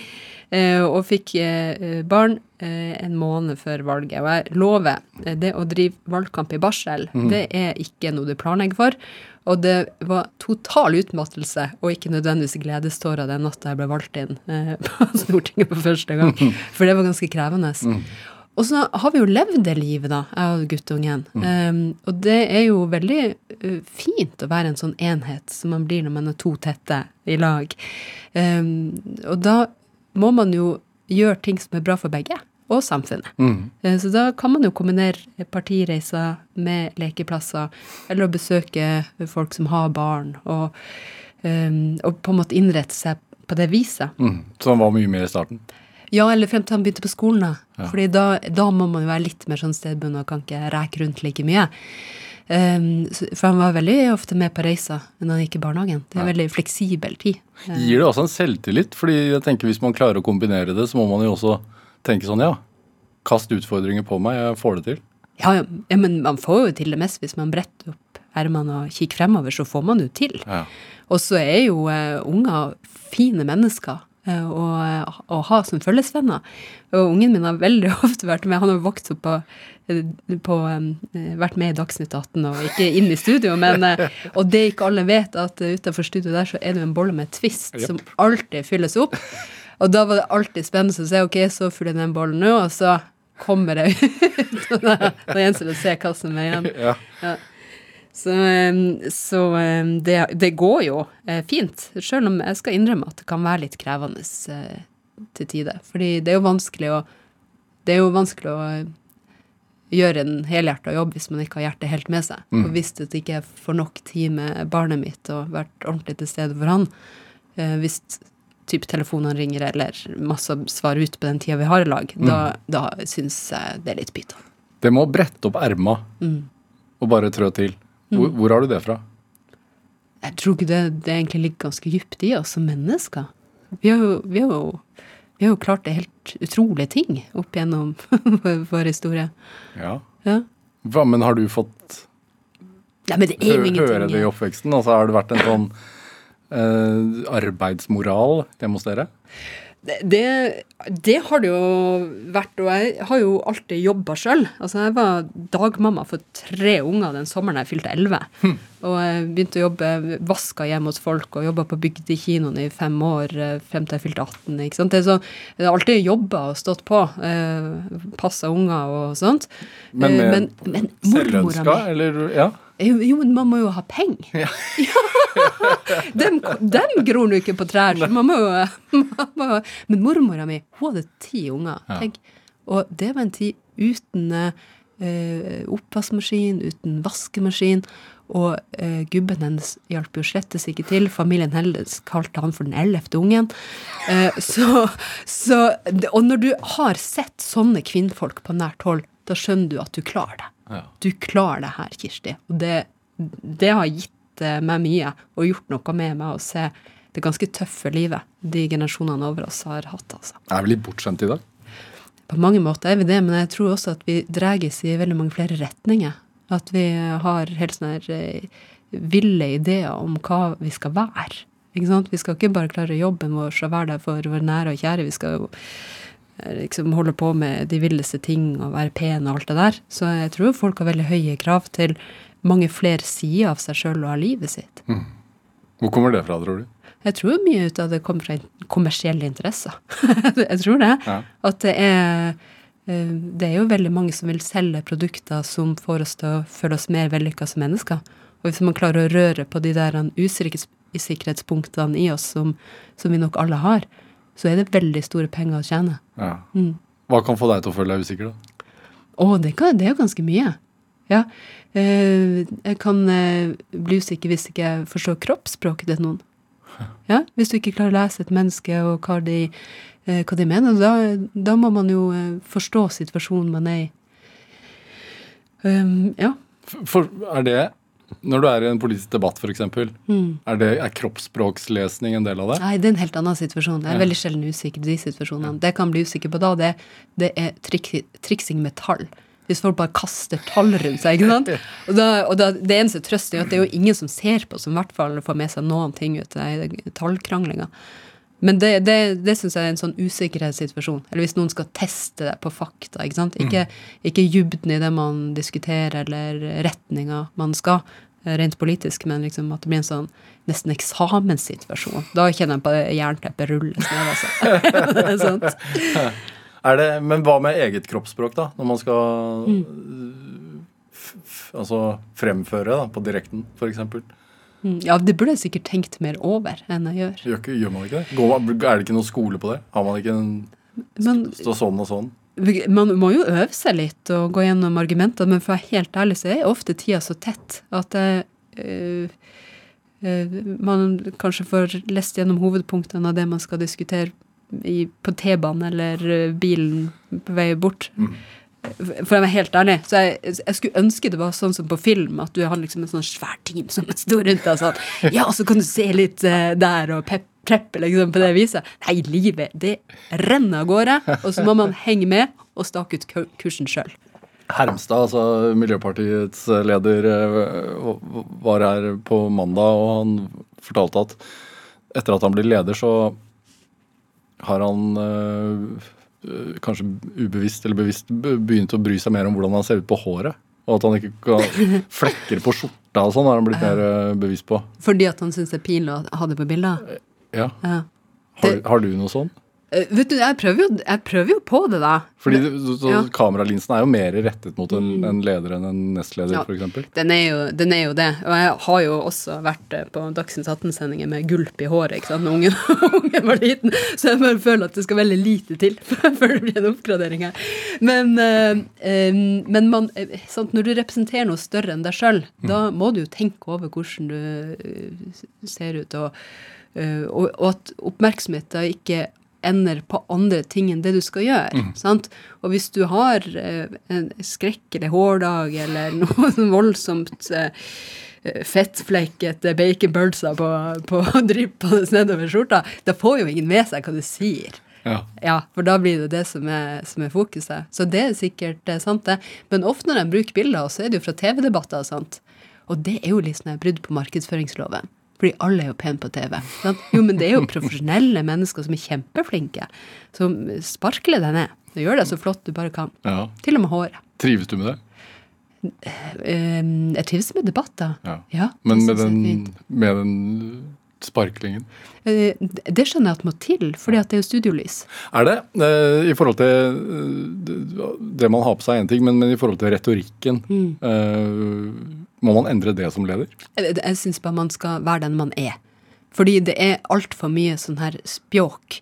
S3: Eh, og fikk eh, barn eh, en måned før valget. Og jeg lover, det å drive valgkamp i barsel, det er ikke noe du planlegger for. Og det var total utmattelse, og ikke nødvendigvis gledestårer den natta jeg ble valgt inn på Stortinget for første gang. For det var ganske krevende. Og så har vi jo levd det livet, da, jeg og guttungen. Um, og det er jo veldig uh, fint å være en sånn enhet som man blir når man er to tette i lag. Um, og da må man jo gjøre ting som er bra for begge, og samfunnet. Mm. Så da kan man jo kombinere partireiser med lekeplasser, eller å besøke folk som har barn, og, um, og på en måte innrette seg på det viset.
S2: Mm. Så han var mye mer i starten.
S3: Ja, eller frem til han begynte på skolen, da. Fordi da, da må man jo være litt mer sånn stedbundet og kan ikke reke rundt like mye. Så- for han var veldig ofte med på reiser når han gikk i barnehagen. Det er en veldig fleksibel tid.
S2: Gir det også en selvtillit? Fordi jeg tenker hvis man klarer å kombinere det, så må man jo også tenke sånn ja, kast utfordringer på meg, jeg får det til.
S3: Ja, ja, men man får jo til det mest hvis man bretter opp ermene og kikker fremover, så får man jo til.
S2: Ja.
S3: Og så er jo uh, unger fine mennesker eh, å, å ha som følgesvenner. Og ungen min har veldig ofte vært med. Han har vokst opp på, på eh, vært med i Dagsnytt 18 og ikke inn i studio, men eh, Og det ikke alle vet, at utenfor studio der så er det en bolle med twist
S2: yep.
S3: som alltid fylles opp. Og da var det alltid spennende å se ok, så fyller jeg den bollen nå, og så kommer jeg ut. Og da gjenstår det å se hva som er igjen.
S2: Ja.
S3: Så, um, så um, det, det går jo eh, fint, selv om jeg skal innrømme at det kan være litt krevende eh, til tider. Fordi det er jo vanskelig å det er jo vanskelig å eh, gjøre en helhjerta jobb hvis man ikke har hjertet helt med seg. Og hvis det ikke får nok tid med barnet mitt og vært ordentlig til stede for han, hvis typ telefonene ringer eller masse svar ut på den tida vi har i lag, da, da syns jeg det er litt pyton.
S2: Det må brette opp erma og bare trå til. Hvor, hvor har du det fra?
S3: Jeg tror ikke det, det egentlig ligger ganske dypt i oss som mennesker. Vi har jo, vi har jo, vi har jo klart det helt utrolige ting opp gjennom vår, historie.
S2: Ja.
S3: Ja.
S2: Hva, men har du fått
S3: ja, men det ingenting
S2: høre det i oppveksten? Altså, har det vært en sånn eh, arbeidsmoral hjemme hos dere?
S3: Det, det, har det jo vært, og jeg har jo alltid jobba sjøl. Altså, jeg var dagmamma for tre unger den sommeren jeg fylte elleve. Og jeg begynte å jobbe, vaska hjemme hos folk og jobba på bygdekinoen i fem år eh, frem til jeg fylte 18. ikke sant? Det er så, jeg har alltid jobba og stått på. Eh, Passa unger og sånt.
S2: Men
S3: Eh, men, men mormora mi
S2: eller Ja.
S3: Jo, men man må jo ha penger. Ja. dem, dem gror nå ikke på trær. Man må jo, man må, jo- men mormora mi hun hadde ti unger.
S2: Ja.
S3: Tenk. Og det var en tid uten eh, oppvaskmaskin, uten vaskemaskin. Og eh, gubben hennes hjalp jo slettes ikke til. Familien hennes kalte han for den ellevte ungen. Eh, så, så, og når du har sett sånne kvinnfolk på nært hold, da skjønner du at du klarer det.
S2: Ja.
S3: Du klarer det her, Kirsti. Og det, det har gitt eh, meg mye, og gjort noe med meg å se det ganske tøffe livet de generasjonene over oss har hatt. altså.
S2: Er vi litt bortskjemt i dag?
S3: På mange måter er vi det, men jeg tror også at vi dreies i veldig mange flere retninger. At vi har helt sånne eh, ville ideer om hva vi skal være. Ikke sant? Vi skal ikke bare klare jobben vår og være der for våre nære og kjære. Vi skal jo liksom holde på med de villeste ting og være pen og alt det der. Så jeg tror folk har veldig høye krav til mange flere sider av seg sjøl og av livet sitt.
S2: Hvor kommer det fra, tror du?
S3: Jeg tror mye ut av det kommer fra kommersielle interesser. jeg tror det.
S2: Ja.
S3: At det er eh, Det er jo veldig mange som vil selge produkter som får oss til å føle oss mer vellykka som mennesker. Og hvis man klarer å røre på de der usikkerhetspunktene i oss som, som vi nok alle har, så er det veldig store penger å tjene.
S2: Ja.
S3: Mm.
S2: Hva kan få deg til å føle deg usikker, da?
S3: Å, det, kan, det er jo ganske mye. Ja. Eh, jeg kan eh, bli usikker hvis ikke jeg forstår kroppsspråket til noen. Ja, Hvis du ikke klarer å lese et menneske og hva de, eh, hva de mener, da, da må man jo eh, forstå situasjonen man er i. Um, ja.
S2: For er det Når du er i en politisk debatt, f.eks.,
S3: Mm.
S2: er, det- er kroppsspråkslesning en del av det?
S3: Nei, det er en helt annen situasjon. Jeg er
S2: Ja.
S3: veldig sjelden usikker i de situasjonene. Det jeg kan bli usikker på da, det, det er trik, triksing med tall. Hvis folk bare kaster tall rundt seg. ikke sant? Og, da, og da, Det eneste trøsten er at det er jo ingen som ser på, som i hvert fall får med seg noen ting ut av tallkranglinga. Men det, det, det syns jeg er en sånn usikkerhetssituasjon. Eller hvis noen skal teste det på fakta. Ikke sant? Ikke, ikke dybden i det man diskuterer, eller retninga man skal, eh, rent politisk, men liksom at det blir en sånn nesten eksamenssituasjon. Da kjenner jeg på jernteppet rulles ned, altså. det er sant.
S2: Er det, men hva med eget kroppsspråk, da? Når man skal
S3: Mm.
S2: altså fremføre da, på direkten, f.eks.
S3: Mm, Ja, det burde jeg sikkert tenkt mer over enn jeg gjør.
S2: Gjør, ikke- gjør man ikke det? Går man, er det ikke noe skole på det? Har man ikke en stå sånn og sånn?
S3: man må jo øve seg litt og gå gjennom argumenter, men for å være helt ærlig så er ofte tida så tett at jeg, øh, øh, man kanskje får lest gjennom hovedpunktene av det man skal diskutere i, på T-banen eller øh, bilen på vei bort. For å være helt ærlig, så jeg, jeg skulle ønske det var sånn som på film, at du har liksom en sånn svær team som står rundt deg sånn. Ja, så kan du se litt uh, der og pep, preppe liksom på det viset. Nei, livet, det renner av gårde, og så må man henge med og stake ut kursen sjøl.
S2: Hermstad, altså Miljøpartiets leder, eh, var her på mandag, og han fortalte at etter at han blir leder, så har han eh, kanskje ubevisst eller bevisst begynte å bry seg mer om hvordan han ser ut på håret. Og at han ikke kan Flekker på skjorta og sånn har han blitt mer eh, bevisst på.
S3: Fordi at han syns det er pinlig å ha det på bilder.
S2: Ja.
S3: Ja.
S2: Har, har du noe sånn?
S3: Eh, vet du, jeg prøver, jo, jeg prøver jo på det, da.
S2: Fordi så, så
S3: Ja. Mm.
S2: Kameralinsen er jo mer rettet mot en, en leder enn en nestleder,
S3: Ja.
S2: eksempel.
S3: Den er, jo, den er jo det. Og jeg har jo også vært eh, på Dagsnytt 18-sendinger med gulp i håret ikke sant, når ungen, ungen var liten. Så jeg bare føler at det skal veldig lite til før det blir en oppgradering her. Men, eh, men man, sant, når du representerer noe større enn deg sjøl, da må du jo tenke over hvordan du ser ut, og, og at oppmerksomheten ikke ender på andre ting enn det du skal gjøre. sant? Og hvis du har eh, en skrekkelig hårdag eller noe sånn voldsomt eh, fettflekkete baconbulser på, på dryppende nedover skjorta, da får jo ingen med seg hva du sier.
S2: Ja.
S3: Ja, for da blir det det som er, som er fokuset. Så det er sikkert eh, sant, det. Men ofte når de bruker bilder, så er det jo fra TV-debatter og sånt. Og det er jo liksom et her brudd på markedsføringsloven. Fordi alle er jo pene på TV. Sant? Jo, men det er jo profesjonelle mennesker som er kjempeflinke. Som sparkler deg ned. Og gjør det så flott du bare kan.
S2: ja.
S3: Til og med håret.
S2: Trives du med det?
S3: Eh, Jeg trives med debatter.
S2: Ja. Men med den, med den sparklingen?
S3: Eh, Det skjønner jeg at må til, fordi at det er jo studiolys.
S2: Er det? Eh, I forhold til eh, det- man har på seg, én ting, men, i forhold til retorikken
S3: Mm.
S2: Må man endre det som leder?
S3: Jeg syns bare man skal være den man er. Fordi det er altfor mye sånn her spjåk.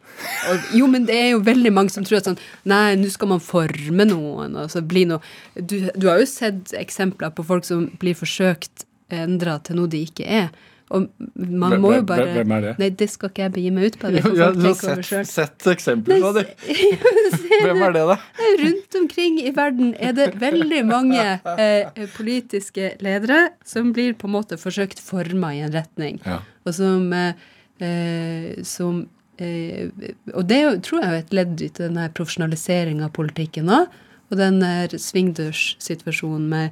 S3: Og, jo, men det er jo veldig mange som tror at sånn Nei, nå skal man forme noen, og så bli noe du, du har jo sett eksempler på folk som blir forsøkt endra til noe de ikke er. Og man
S2: Hvem-
S3: må jo bare
S2: hvem er det?
S3: Nei, det skal ikke jeg begi meg ut på. Det får
S2: Ja,
S3: folk tenke over
S2: sett, sett eksempler på det. Hvem er det, da?
S3: Rundt omkring i verden er det veldig mange eh, politiske ledere som blir på en måte forsøkt forma i en retning.
S2: Ja.
S3: Og som, eh, eh, som eh, Og det tror jeg er et ledd i denne profesjonaliseringa av politikken òg. Og den svingdørssituasjonen med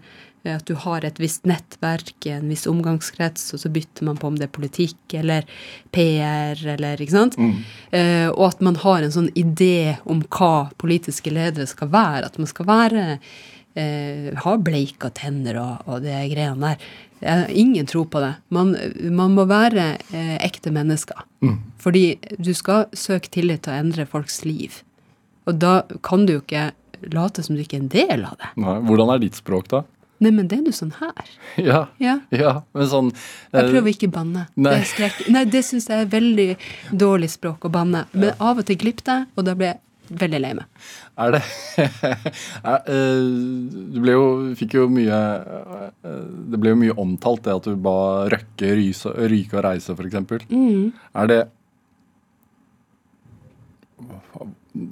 S3: at du har et visst nettverk, en viss omgangskrets, og så bytter man på om det er politikk eller PR eller ikke sant. Eh, og at man har en sånn idé om hva politiske ledere skal være. At man skal være eh, ha bleika tenner og, og det greiene der. Jeg har ingen tro på det. Man, man må være eh, ekte mennesker. Fordi du skal søke tillit til å endre folks liv. Og da kan du jo ikke late som du ikke er en del av det.
S2: Nei, hvordan er ditt språk, da?
S3: Nei, men det er jo sånn her.
S2: Ja,
S3: Ja.
S2: ja men sånn
S3: Jeg
S2: eh,
S3: prøver ikke å banne.
S2: nei.
S3: Det. Nei, det syns jeg er veldig dårlig språk å banne. Men av og til glipper jeg, og da blir jeg veldig lei meg.
S2: Er det er, eh, Du ble jo Fikk jo mye eh, Det ble jo mye omtalt, det at du ba Røkke ryse, ryke og reise, f.eks.
S3: Mm.
S2: Er det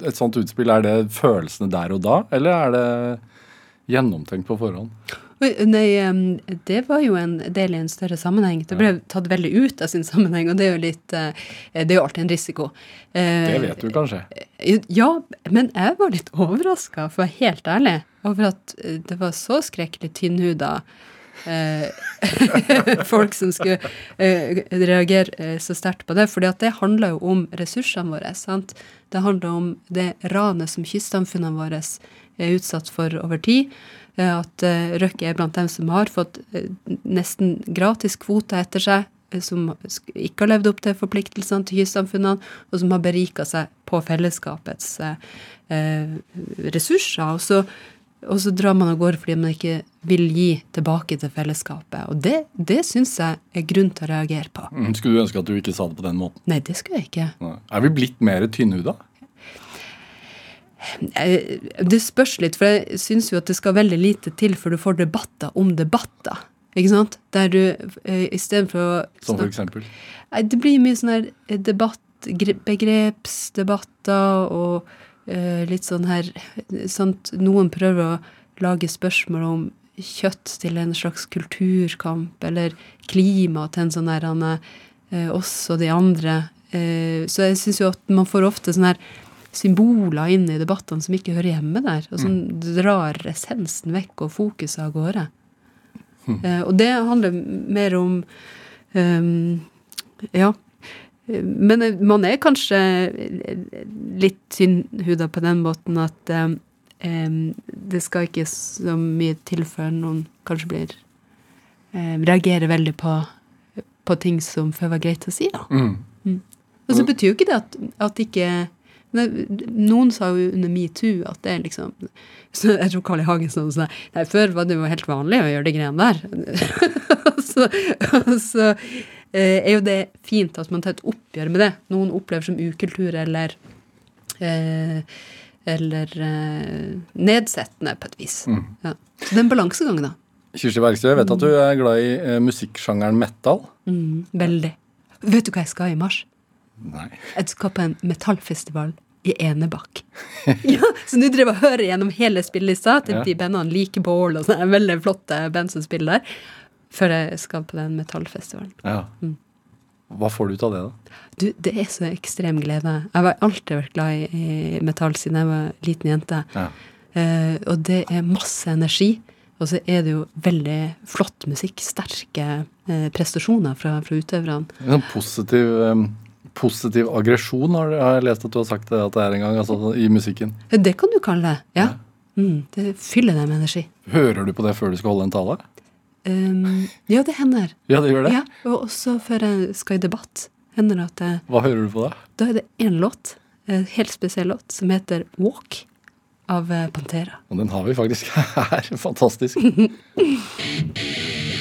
S2: Et sånt utspill, er det følelsene der og da, eller er det gjennomtenkt på forhånd?
S3: Nei, det var jo en del i en større sammenheng. Det ble tatt veldig ut av sin sammenheng, og det er jo litt eh, Det er jo alltid en risiko. Eh,
S2: Det vet du kanskje?
S3: Ja, men jeg var litt overraska, for å være helt ærlig, over at eh, det var så skrekkelig tynnhuda eh, folk som skulle eh, reagere eh, så sterkt på det. fordi at det handler jo om ressursene våre. sant? Det handler om det ranet som kystsamfunnene våre er utsatt for over tid. Eh, At eh, Røkke er blant dem som har fått eh, nesten gratis kvoter etter seg som ikke har levd opp til forpliktelsene til kystsamfunnene, og som har berika seg på fellesskapets ressurser. Og så, og så drar man av gårde fordi man ikke vil gi tilbake til fellesskapet. Og det, det syns jeg er grunn til å reagere på.
S2: Skulle du ønske at du ikke sa det på den måten?
S3: Nei, det skulle jeg ikke.
S2: Nei. Er vi blitt mer tynnhuda?
S3: Eh, Det spørs litt, for jeg syns jo at det skal veldig lite til før du får debatter om debatter. Ikke sant? Der du eh, istedenfor å
S2: Som for eksempel?
S3: Nei, det blir mye sånn her eh, debatt, begrepsdebatter og uh, litt sånn her sant? Noen prøver å lage spørsmål om kjøtt til en slags kulturkamp, eller klima til en sånn her han, eh, oss og de andre. Uh, så jeg syns jo at man får ofte sånn her symboler inn i debattene som ikke hører hjemme der, og som drar essensen vekk og fokuset av gårde. Eh, og det handler mer om um, ja. Men eh, man er kanskje litt tynnhuda på den måten at um, det skal ikke så mye til før noen kanskje blir um, Reagerer veldig på, på ting som før var greit å si, da.
S2: Mm.
S3: Og så betyr jo ikke det at, at ikke noen sa jo under metoo at det er liksom så Jeg tror Carl I. Hagen sa sånn Nei, før var det jo helt vanlig å gjøre de greiene der. så, så eh, er jo det fint at man tar et oppgjør med det. Noen opplever som ukultur eller eh, eller eh, nedsettende på et vis. Ja. Så det er en balansegang, da.
S4: Kirsti Bergstø, jeg vet at du er glad i eh, musikksjangeren metal.
S3: Mm, veldig. Vet du hva jeg skal i mars?
S4: Nei.
S3: Jeg skal på en metallfestival i Enebakk. ja, så driver jeg og hører gjennom hele spillelista til
S4: Ja.
S3: de bandene like Bål og sånne veldig flotte band som spiller der, før jeg skal på den metallfestivalen.
S4: Ja. Hva får du ut av det, da?
S3: Du, det er så ekstrem glede. Jeg har alltid vært glad i, i metall siden jeg var liten jente.
S4: Ja.
S3: Uh, og det er masse energi. Og så er det jo veldig flott musikk. Sterke eh, prestasjoner fra, fra utøverne.
S4: En positiv, em, positiv aggresjon har, jeg lest at du har sagt det, at det er en gang, altså i musikken.
S3: Det kan du kalle det. Ja. Mm, det fyller deg med energi.
S4: Hører du på det før du skal holde en tale?
S3: Um, ja, det hender.
S4: Ja, det gjør det.
S3: Ja, og også før jeg skal i debatt, hender at jeg,
S4: Hva hører du på da?
S3: da er det én låt, en helt spesiell låt, som heter Walk av eh, Pantera.
S4: Og den har vi faktisk her. Fantastisk.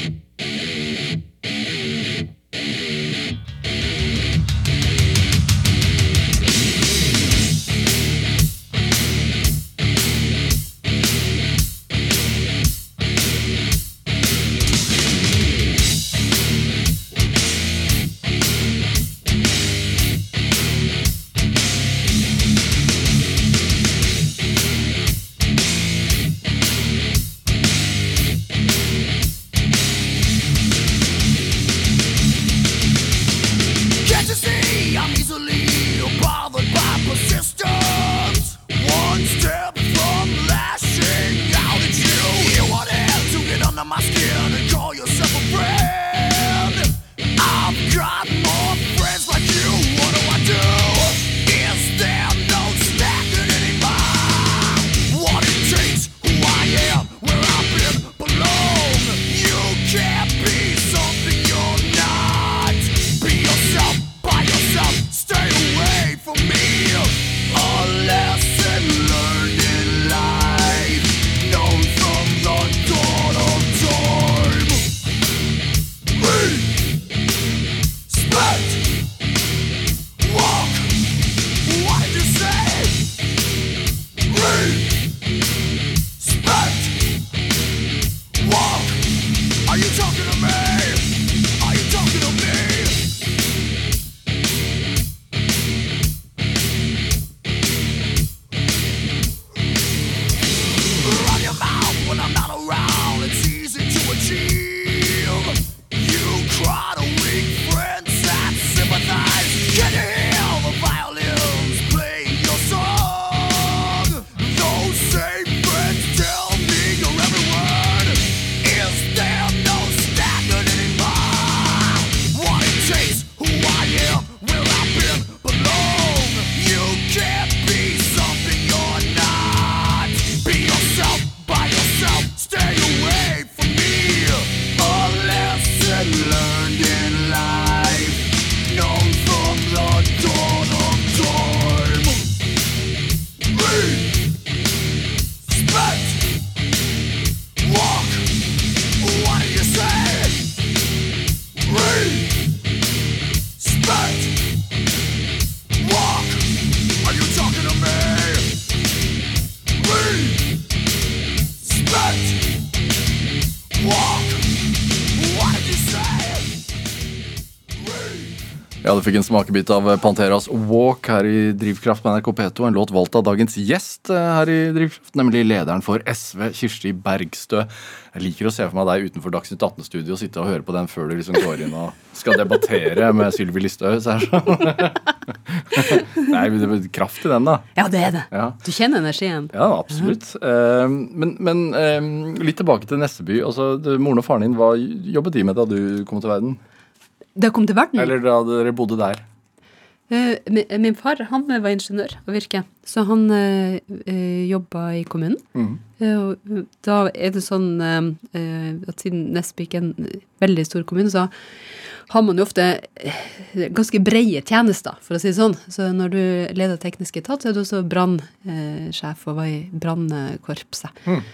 S4: Ja, du fikk en smakebit av Panteras Walk her i Drivkraft med NRK P2. En låt valgt av dagens gjest eh, her i Drivkraft, nemlig lederen for SV, Kirsti Bergstø. Jeg liker å se for meg deg utenfor Dagsnytt 18-studio og sitte og høre på den før du liksom går inn og skal debattere med Sylvi Listhaug. sånn. Nei, det er kraft i den, da.
S3: Ja, det er det.
S4: Ja.
S3: Du kjenner energien.
S4: Ja, absolutt. Eh, men men eh, litt tilbake til Nesseby. Altså, moren og faren din, hva jobbet de med da du kom til verden?
S3: Da jeg kom til verden
S4: Eller da dere bodde der?
S3: Eh, min, far han var ingeniør av virke, så han uh, jobba i kommunen. Mm. og da er det sånn eh, eh, at siden Nesbyk er en veldig stor kommune, så har man jo ofte eh, ganske breie tjenester, for å si det sånn. Så når du leder teknisk etat, så er du også brannsjef og var i brannkorpset. Eh,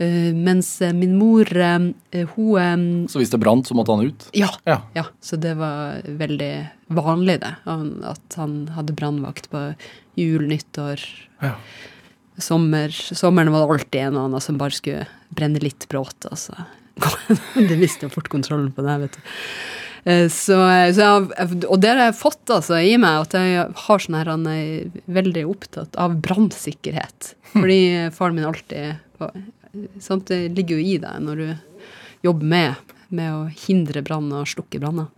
S3: mens eh, min mor, eh, hun eh,
S2: Så hvis det brant, så måtte han ut?
S3: Ja.
S2: Ja.
S3: Ja, så det var veldig vanlig det, at han hadde brannvakt på jul, nyttår,
S2: Ja.
S3: sommer. Sommeren var det alltid en og annen som bare skulle brenne litt brått, altså. det visste jo fort kontrollen på det, vet du. Eh, Så, så jeg, og det har jeg fått altså i meg, at jeg har sånn her, han er veldig opptatt av brannsikkerhet. Fordi faren min alltid sant, Det ligger jo i deg når du jobber med, med å hindre brann og slukke branner.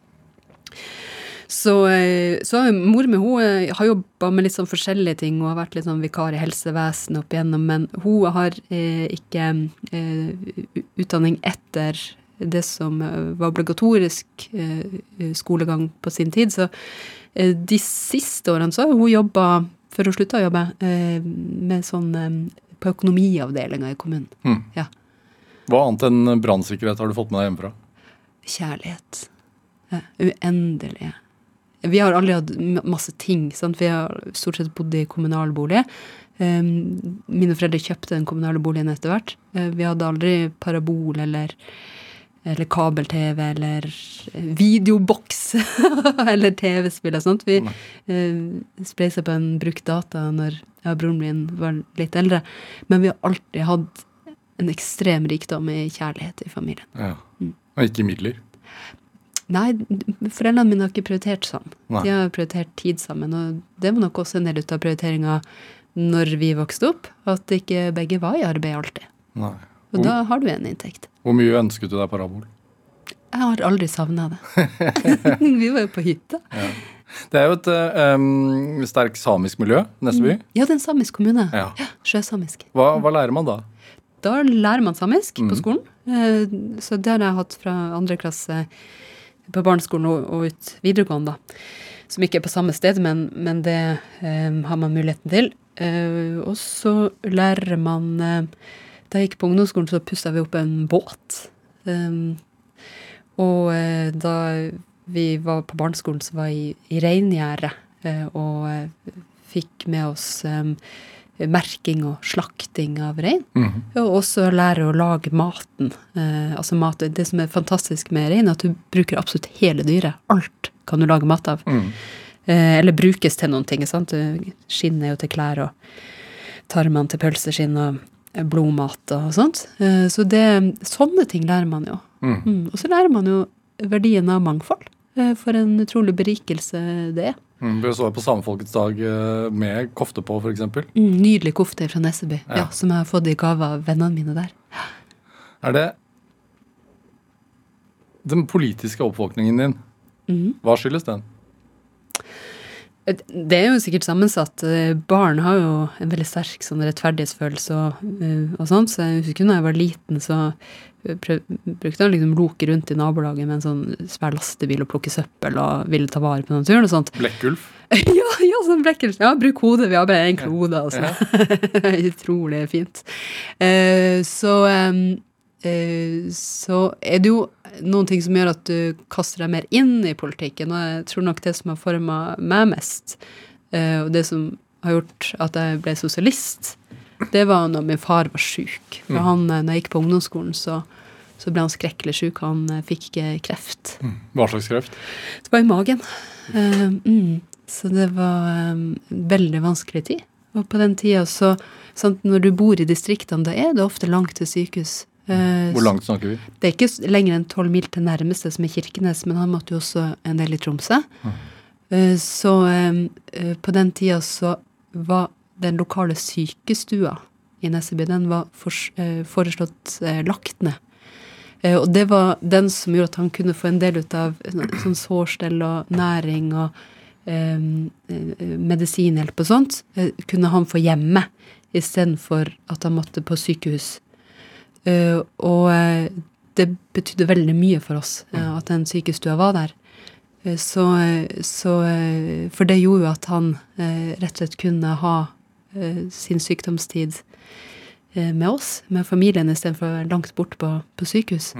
S3: Så, eh, så mor mi hun eh, har jobba med litt sånn forskjellige ting. Hun har vært litt sånn vikar i helsevesenet opp igjennom, men hun har eh, ikke eh, utdanning etter det som eh, var obligatorisk eh, skolegang på sin tid. Så eh, de siste årene så har hun jobba, før hun slutta å jobbe, eh, med sånn på økonomiavdelinga i kommunen.
S2: Mm.
S3: Ja.
S2: Hva annet enn brannsikkerhet har du fått med deg hjemmefra?
S3: Kjærlighet. Ja, uendelig. Vi har aldri hatt masse ting. Sant? Vi har stort sett bodd i kommunal bolig. Um, mine foreldre kjøpte den kommunale boligen etter hvert. Uh, vi hadde aldri parabol eller, eller kabel-TV eller eh, videoboks eller TV-spill og sånt. Vi uh, spleisa på en brukt data når jeg og broren min var litt eldre. Men vi har alltid hatt en ekstrem rikdom i kjærlighet i familien.
S2: Ja.
S3: Mm.
S2: Og ikke midler?
S3: Nei, foreldrene mine har ikke prioritert sånn.
S2: Nei.
S3: De har prioritert tid sammen, og det var nok også en del av prioriteringa når vi vokste opp, at ikke begge var i arbeid alltid.
S2: Nei.
S3: Og
S2: Hvor,
S3: da har du en inntekt.
S2: hvor mye ønsket du deg parabol?
S3: Jeg har aldri savna det. vi var jo på hytte.
S2: Det er jo et eh, um, sterkt samisk miljø, Nesseby.
S3: Ja, det er en samisk kommune.
S2: Ja.
S3: Sjøsamisk.
S2: Hva, hva lærer man da?
S3: Da lærer man samisk
S2: Mm.
S3: på skolen. Eh, Så det har jeg hatt fra andre klasse på barneskolen og, ut videregående, da. Som ikke er på samme sted, men, men det um, har man muligheten til. Eh, og så lærer man eh, Da jeg gikk på ungdomsskolen, så pussa vi opp en båt. Um, og eh, da vi var på barneskolen, så var jeg i, i reingjerdet eh, og eh, fikk med oss eh, merking og slakting av rein.
S2: Mhm.
S3: Og også lære å lage maten. Eh, altså mat, Det som er fantastisk med rein, er at du bruker absolutt hele dyret. Alt kan du lage mat av.
S2: Mm.
S3: Eh, eller brukes til noen ting. sant? Skinn er jo til klær, og tarmene til pølseskinn, og eh, blodmat og sånt. Eh, så det, sånne ting lærer man jo.
S2: Mm.
S3: Mm. Og så lærer man jo verdien av mangfold. Eh, for en utrolig berikelse det er.
S2: Mm. Vi så på Samefolkets dag eh, med kofte på, f.eks.
S3: Mm, nydelig kofte fra Nesseby,
S2: Ja.
S3: ja. som jeg har fått i gave av vennene mine der.
S2: Er det den politiske oppvåkningen din?
S3: Mhm.
S2: Hva skyldes den?
S3: Det er jo sikkert sammensatt. Eh, Barn har jo en veldig sterk sånn rettferdighetsfølelse og, eh, og sånt, så jeg husker da jeg var liten, så eh, prøv, brukte å liksom loke rundt i nabolaget med en sånn svær lastebil og plukke søppel og ville ta vare på naturen og sånt.
S2: Blekkulf?
S3: ja, ja, sånn blekkulf. Ja, bruk hodet. Vi har bare én klode, altså. Utrolig fint. Uh, så eh, så er det jo noen ting som gjør at du kaster deg mer inn i politikken, og jeg tror nok det som har forma meg mest, eh, og det som har gjort at jeg ble sosialist, det var når min far var sjuk. For han, eh, når jeg gikk på ungdomsskolen, så, så ble han skrekkelig sjuk. Han eh, fikk kreft. kreft.
S2: Hva slags kreft?
S3: Det var i magen. Eh, mm. Så det var eh, veldig vanskelig tid. Og på den tida så sant, Når du bor i distriktene, da er det ofte langt til sykehus. Eh,
S2: Hvor langt snakker vi?
S3: Det er ikke lenger enn tolv mil til nærmeste, som er Kirkenes, men han måtte jo også en del i Tromsø. Mm. Så eh, på den tida så var den lokale sykestua i Nesseby, den var foreslått lagt ned. Og det var den som gjorde at han kunne få en del ut av sånn sånn sårstell og næring og medisinhjelp og sånt, kunne han få hjemme istedenfor at han måtte på sykehus. Eh, og eh, det betydde veldig mye for oss eh, at den sykestua var der. Så, så For det gjorde jo at han rett og slett kunne ha sin sykdomstid med oss, med familien, istedenfor å være langt bort på, på sykehus.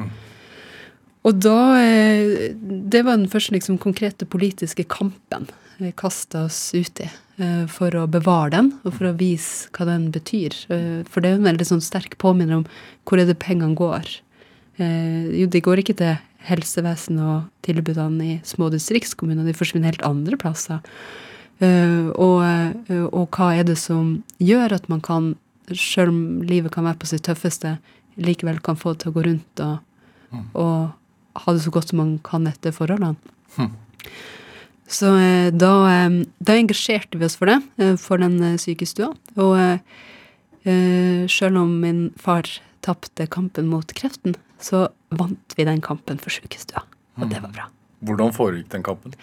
S3: Og da Det var den første liksom, konkrete politiske kampen vi kasta oss ut i. eh, For å bevare den, og for å vise hva den betyr. Eh, For det er en veldig sånn sterk påminner om hvor er det pengene går. Eh, Jo, de går ikke til helsevesenet og tilbudene i små distriktskommuner, de forsvinner helt andre plasser. Og, og hva er det som gjør at man kan, selv om livet kan være på sitt tøffeste, likevel kan få det til å gå rundt og, og ha det så godt som man kan etter forholdene. Så eh, da, eh, da engasjerte vi oss for det, eh, for den sykestua. Og selv om min far tapte kampen mot kreften, så vant vi den kampen for sykestua. Og det var bra.
S2: Hvordan foregikk den kampen?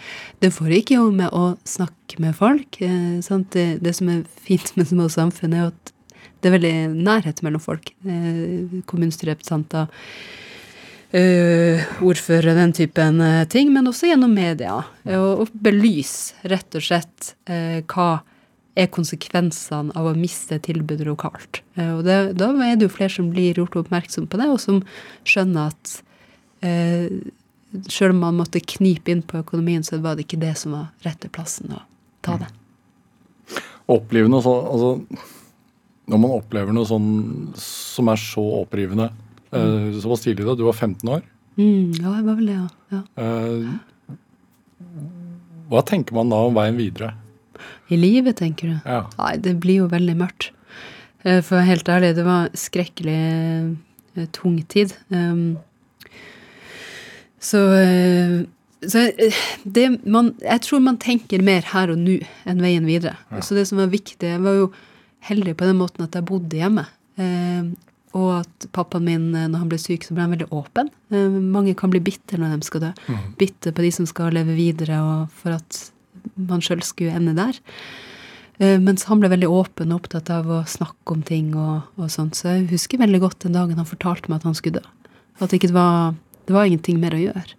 S3: Det foregikk jo med å snakke med folk. Det, det som er fint med små samfunn, er at det er veldig nærhet mellom folk. Eh, kommunestyrerepresentanter, eh, ordførere, den typen eh, ting. Men også gjennom media. Og, og belyse rett og slett uh, hva er konsekvensene av å miste tilbudet lokalt. Og det, da er det jo flere som blir gjort oppmerksom på det, og som skjønner at eh, selv om man måtte knipe inn på økonomien, så var det ikke det som var rette plassen å ta det.
S2: Mm. Opplivende, sånn altså, Når man opplever noe sånn som er så opprivende eh, Såpass tidlig da, du var 15 år.
S3: Mm, ja, det var vel det, ja. ja.
S2: Eh, hva tenker man da om veien videre?
S3: I livet, tenker du?
S2: Ja.
S3: Nei, det blir jo veldig mørkt. Eh, For helt ærlig, det var skrekkelig tung tid. Um, så så det man, jeg tror man tenker mer her og nå enn veien videre. Så det som var viktig Jeg var jo heldig på den måten at jeg bodde hjemme. Og at pappaen min, eh, når han ble syk, så ble han veldig åpen. Eh, mange kan bli bitter når de skal dø. Bitter på de som skal leve videre, og for at man sjøl skulle ende der. Eh, Mens han ble veldig åpen og opptatt av å snakke om ting og, og sånt. Så jeg husker veldig godt den dagen han fortalte meg at han skulle dø. At det ikke var, det var ingenting mer å gjøre.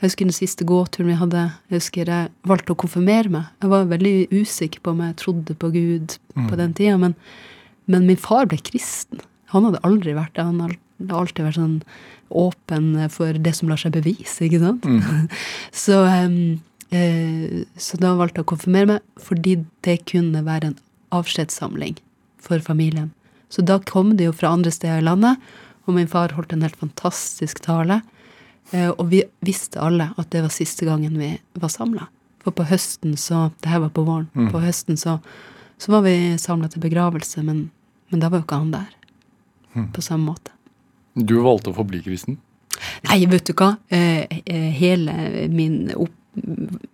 S3: Jeg husker den siste gåturen vi hadde. Jeg husker jeg valgte å konfirmere meg. Jeg var veldig usikker på om jeg trodde på Gud på den tida, men, men min far ble kristen. Han hadde aldri vært det. Han har har alltid vært sånn åpen for det som lar seg bevise, ikke sant? så, um, eh, så da valgte jeg å konfirmere meg, fordi det kunne være en avskjedssamling for familien. Så da kom de jo fra andre steder i landet, og min far holdt en helt fantastisk tale. Eh, Og vi visste alle at det var siste gangen vi var samla. For på høsten så Det her var på våren. På høsten så, så var vi samla til begravelse, men, men da var jo ikke han der. På samme måte.
S2: Du valgte å forbli kristen.
S3: Nei, vet du hva. Eh, eh, hele min, opp,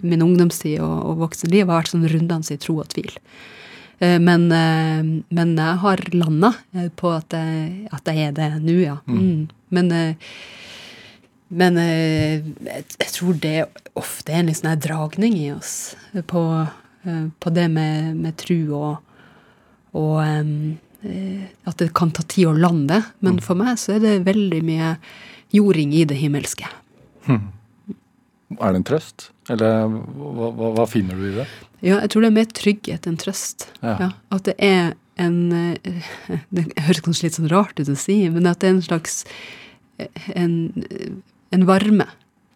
S3: min ungdomstid og, og voksenliv har vært sånn rundende i tro og tvil. Eh, men, men jeg har landa på at jeg, at jeg er det nå, ja. Mm. Men, eh, men eh, jeg, jeg tror det ofte er en sånn dragning i oss på, på det med, med tru og, og at det kan ta tid å lande. Men for meg så er det veldig mye jording i det himmelske.
S2: Er det en trøst? Eller hva, hva, hva finner du i det?
S3: Ja, jeg tror det er mer trygghet enn trøst.
S2: Ja.
S3: at det er en eh, Det høres kanskje litt sånn rart ut å si, men at det er en slags eh, en, en varme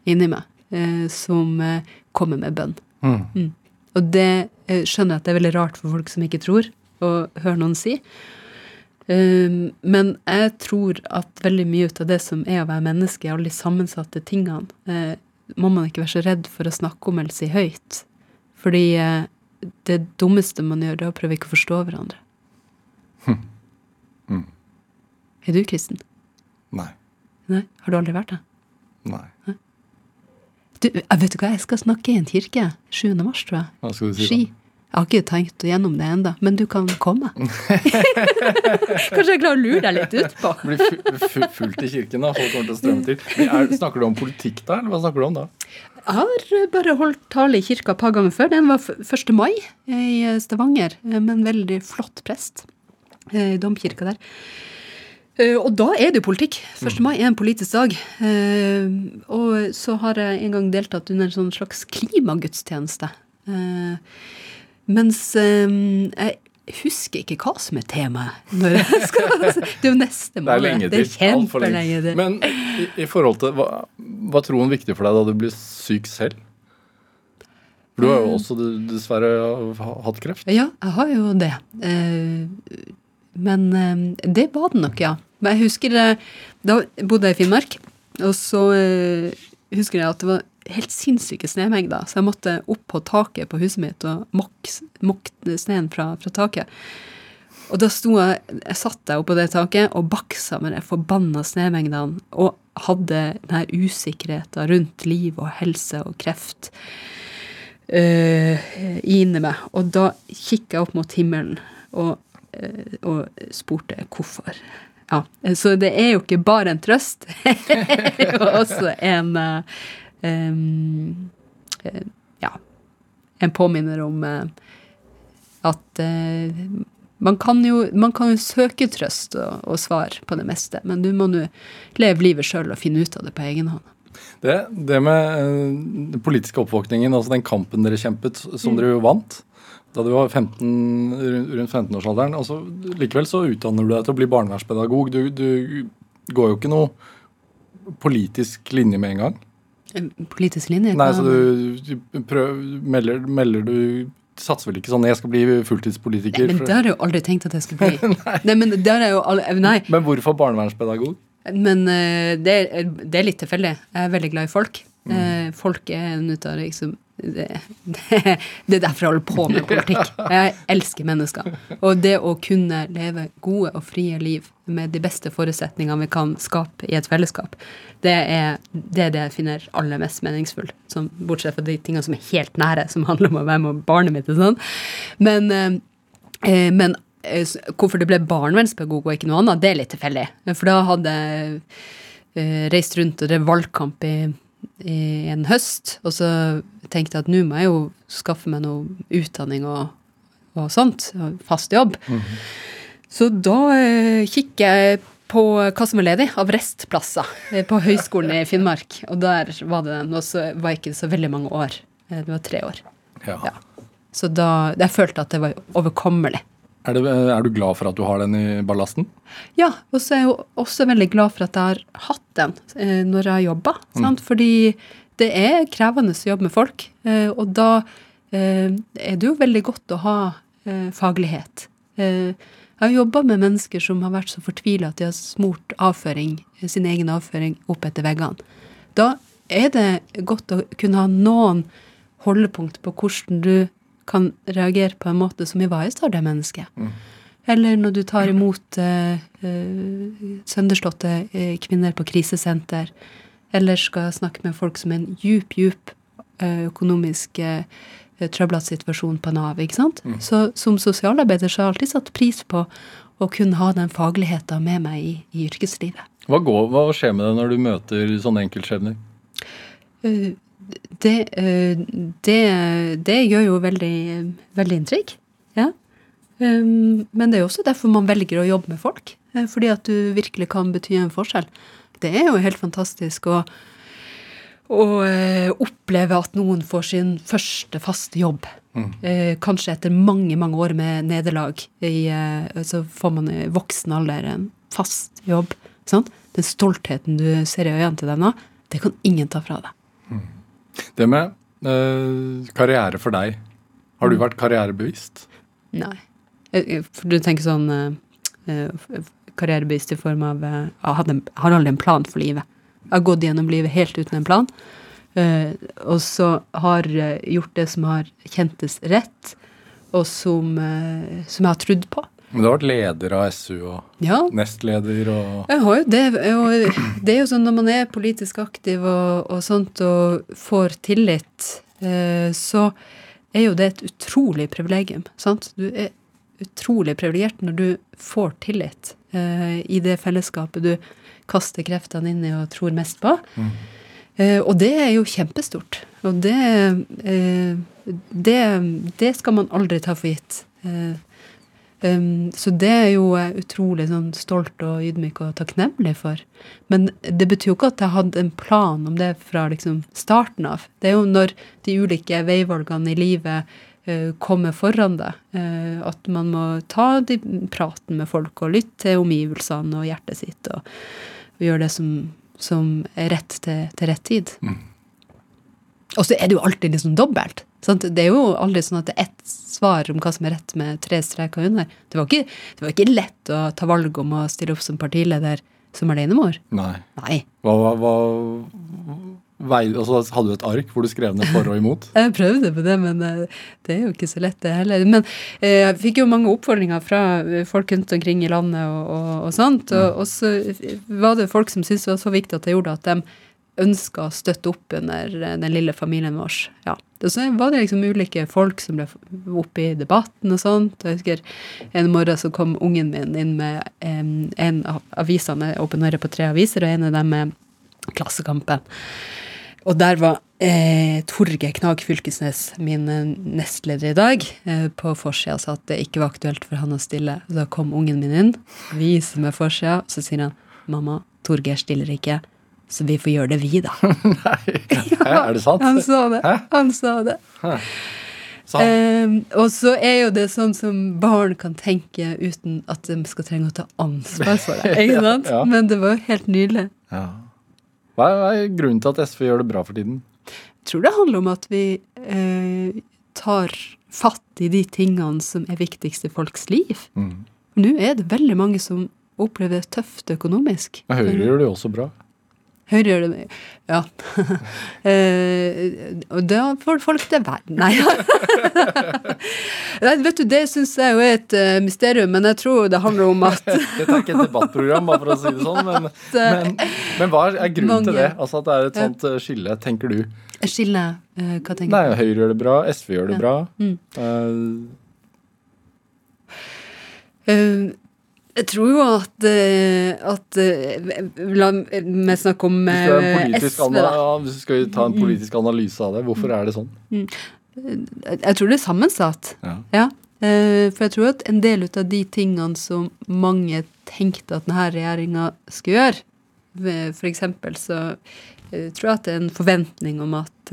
S3: inni meg eh, som eh, kommer med bønn.
S2: Mm.
S3: Og det jeg skjønner jeg at det er veldig rart for folk som ikke tror, å høre noen si. Um, men jeg tror at veldig mye av det som er å være menneske, alle de sammensatte tingene, eh, må man ikke være så redd for å snakke om eller si høyt. Fordi eh, det dummeste man gjør, det er å prøve ikke å forstå hverandre.
S2: Mm.
S3: Er du kristen?
S2: Nei.
S3: Nei? Har du aldri vært det?
S2: Nei.
S3: Du, vet du hva, jeg skal snakke i en kirke 7. mars, tror jeg.
S2: Hva skal du si
S3: Ski.
S2: da?
S3: Jeg har ikke tenkt gjennom det enda, men du kan komme. Kanskje jeg klarer å lure deg litt utpå.
S2: Blir fu- fu- fullt i kirken, da. Folk kommer til å strømme til. Er, snakker du om politikk da, eller hva snakker du om da?
S3: Jeg har bare holdt tale i kirka et par ganger før. Den var 1. mai i Stavanger, eh, med en veldig flott prest eh, i domkirka der. Eh, Og da er det jo politikk. 1. mai er en politisk dag. Eh, Og så har jeg en gang deltatt under en sånn slags klimagudstjeneste. Mens eh, jeg husker ikke hva som er temaet. Når jeg skal, det er jo neste
S2: Det er
S3: måned.
S2: lenge
S3: Det
S2: til.
S3: er
S2: Alt lenge.
S3: kjempelenge til.
S2: Men i, i forhold til hva, var er viktig for deg da du blir syk selv? For du har jo også dessverre hatt kreft.
S3: Ja, jeg har jo det. Eh, men eh, det var det nok, ja. Men jeg husker eh, Da bodde jeg i Finnmark, og så husker jeg at det var helt sinnssyke snemengder, så jeg måtte opp på taket på huset mitt og mokke sneen fra, fra taket. Og da sto jeg, jeg satt jeg oppå det taket og baksa med de forbanna snemengdene og hadde den her usikkerheten rundt liv og helse og kreft uh, inni meg. Og da kikka jeg opp mot himmelen og, uh, og spurte hvorfor. Ja, Så det er jo ikke bare en trøst, det er jo også en eh, Ja, en påminner om eh, at eh, man kan, jo, man kan jo søke trøst og, og svar på det meste, men du må nå leve livet sjøl og finne ut av det på egen hånd.
S2: Det, det med eh, den politiske oppvåkningen, altså den kampen dere kjempet, som dere jo vant da du var 15, rundt rundt 15-årsalderen. Altså, likevel så utdanner du deg til å bli barnevernspedagog. Du, du går jo ikke noe politisk linje med en gang.
S3: Politisk linje?
S2: Nei, så du, du prøv, melder, melder du Satser vel ikke sånn 'jeg skal bli fulltidspolitiker'?
S3: Nei,
S2: Men
S3: det har jeg jo aldri tenkt at jeg skal bli. nei. men det har jeg jo aldri, nei,
S2: Men hvorfor barnevernspedagog?
S3: men uh, det, det er litt tilfeldig. Jeg er veldig glad i folk.
S2: Mm.
S3: Eh, folk er en ut av liksom det, det, det er derfor jeg holder på med politikk. Jeg elsker mennesker. Og det å kunne leve gode og frie liv med de beste forutsetningene vi kan skape i et fellesskap, det er det, er det jeg finner aller mest meningsfullt. Som, bortsett fra de tingene som er helt nære, som handler om å være med barnet mitt og sånn. Men, eh, eh, men eh, hvorfor det ble barnevernspedagog og ikke noe annet, det er litt tilfeldig. For da hadde jeg eh, reist rundt og drev valgkamp i, i en høst, og så tenkte jeg at nå må jeg jo skaffe meg noe utdanning og, og sånt, fast jobb. Så da eh, kikker jeg på hva som er ledig av restplasser eh, på Høgskolen i Finnmark. Og der var det den, og så var ikke så veldig mange år. Eh, Det var tre år.
S2: Ja.
S3: Ja. Så da jeg følte at det var overkommelig.
S2: Er, det, er du glad for at du har den i ballasten?
S3: Ja, og så er jeg også veldig glad for at jeg har hatt den eh, når jeg har jobba. Mm. Fordi det er krevende å jobbe med folk, eh, og da eh, er det jo veldig godt å ha faglighet. Jeg har jobba med mennesker som har vært så fortvila at de har smurt avføring, sin egen avføring opp etter veggene. Da er det godt å kunne ha noen holdepunkt på hvordan du kan reagere på en måte som ivaretar det mennesket. Eller når du tar imot eh, eh, sønderslåtte eh, kvinner på krisesenter. Eller skal snakke med folk som er i en djup, djup eh, økonomisk eh, trøblete situasjon på Nav. ikke sant? Så som sosialarbeider så har jeg alltid satt pris på å kunne ha den fagligheten med meg i, i yrkeslivet.
S2: Hva, går, hva skjer med deg når du møter sånne enkeltskjebner?
S3: Eh, det, eh, det, det gjør jo veldig, veldig inntrykk. Ja. Um, men det er jo også derfor man velger å jobbe med folk. eh, Fordi at du virkelig kan bety en forskjell. Det er jo helt fantastisk å, å eh, oppleve at noen får sin første faste jobb. Mm. kanskje etter mange, mange år med nederlag. Så får man i voksen alder en fast jobb. Sant? Den stoltheten du ser i øynene til deg nå, det kan ingen ta fra deg.
S2: Det med eh, karriere for deg. Har du vært karrierebevisst?
S3: Nei. Eh, eh, For du tenker sånn eh, eh, karrierebevisst i form av eh, Jeg hadde har aldri en plan for livet. Jeg har gått gjennom livet helt uten en plan. eh, og så har gjort det som har kjentes rett, og som, som jeg har trodd på.
S2: Men du har vært leder av SU og
S3: Ja,
S2: nestleder og
S3: jeg har jo det. Og det er jo sånn når man er politisk aktiv og, og sånt og får tillit, eh, så er jo det et utrolig privilegium. Sant? Du er utrolig privilegert når du får tillit eh, i det fellesskapet du kaster kreftene inn i og tror mest på. Eh, og det er jo kjempestort. Og det, det, det skal man aldri ta for gitt. Eh, så det er jo jeg utrolig sånn stolt og ydmyk og takknemlig for. Men det betyr jo ikke at jeg hadde en plan om det fra liksom starten av. Det er jo når de ulike veivalgene i livet eh, kommer foran deg, eh, at man må ta de praten med folk og lytte til omgivelsene og hjertet sitt og, og gjøre det som, som er rett til, til rett tid. Og så er det jo alltid liksom dobbelt. Sant? Det er jo aldri sånn at det er ett svar om hva som er rett med tre streker under. Det var ikke, det var ikke lett å ta valg om å stille opp som partileder som alenemor.
S2: Nei.
S3: Nei.
S2: Hva, hva, hva vei, altså, Hadde du et ark hvor du skrev ned for og imot?
S3: Jeg prøvde på det, men eh, det er jo ikke så lett, det heller. Men eh, jeg fikk jo mange oppfordringer fra eh, folk rundt omkring i landet og, og, og sånt. Og, og så var det folk som syntes det var så viktig at jeg gjorde at de ønska å støtte opp under eh, den lille familien vår. Ja. Så var det liksom ulike folk som ble oppe i debatten og sånt. Jeg husker en morgen så kom ungen min inn med em, en av avisene, Åpen Øre på tre aviser, og en av dem er Klassekampen. Og der var eh, Torgeir Knag Fylkesnes, min eh, nestleder i dag, eh, på forsida og sa at det ikke var aktuelt for han å stille. Da kom ungen min inn, viser meg forsida, og så sier han mamma, Torgeir stiller ikke, så vi får gjøre det vi, da.
S2: Hæ, er det sant?
S3: Han sa det.
S2: Hæ?
S3: Han sa det.
S2: Så han,
S3: Eh, og så er jo det sånn som barn kan tenke uten at de skal trenge å ta ansvar for det. Ikke sant?
S2: Ja.
S3: Men det var jo helt nydelig.
S2: ja. Hva er, hva er grunnen til at SV gjør det bra for tiden?
S3: Jeg tror det handler om at vi eh, tar fatt i de tingene som er viktigst i folks liv.
S2: Mm.
S3: Nå er det veldig mange som opplever det tøft økonomisk.
S2: Men Høyre gjør det jo også bra.
S3: Høyre gjør det Ja. eh, og da får folk det verden. Nei. Nei, vet du, det syns jeg jo er et eh, mysterium, men jeg tror det handler om at
S2: Dette er ikke et debattprogram, bare for å si det sånn, men, men, men hva er, grunnen
S3: mange, til
S2: det? Altså At det er et sånt eh, skille, tenker du?
S3: skille Hva tenker du? Nei.
S2: Høyre gjør det bra, SV gjør det
S3: Ja.
S2: bra.
S3: Mm.
S2: Eh,
S3: jeg tror jo at, eh, at eh, La meg snakke om
S2: en
S3: eh, SV, da.
S2: ja, hvis vi skal ta en politisk analyse av det, hvorfor er det sånn?
S3: Jeg tror det er sammensatt.
S2: Ja.
S3: Ja. Eh, For jeg tror at en del av de tingene som mange tenkte at denne regjeringa skulle gjøre, f.eks. for eksempel så tror jeg at det er en forventning om at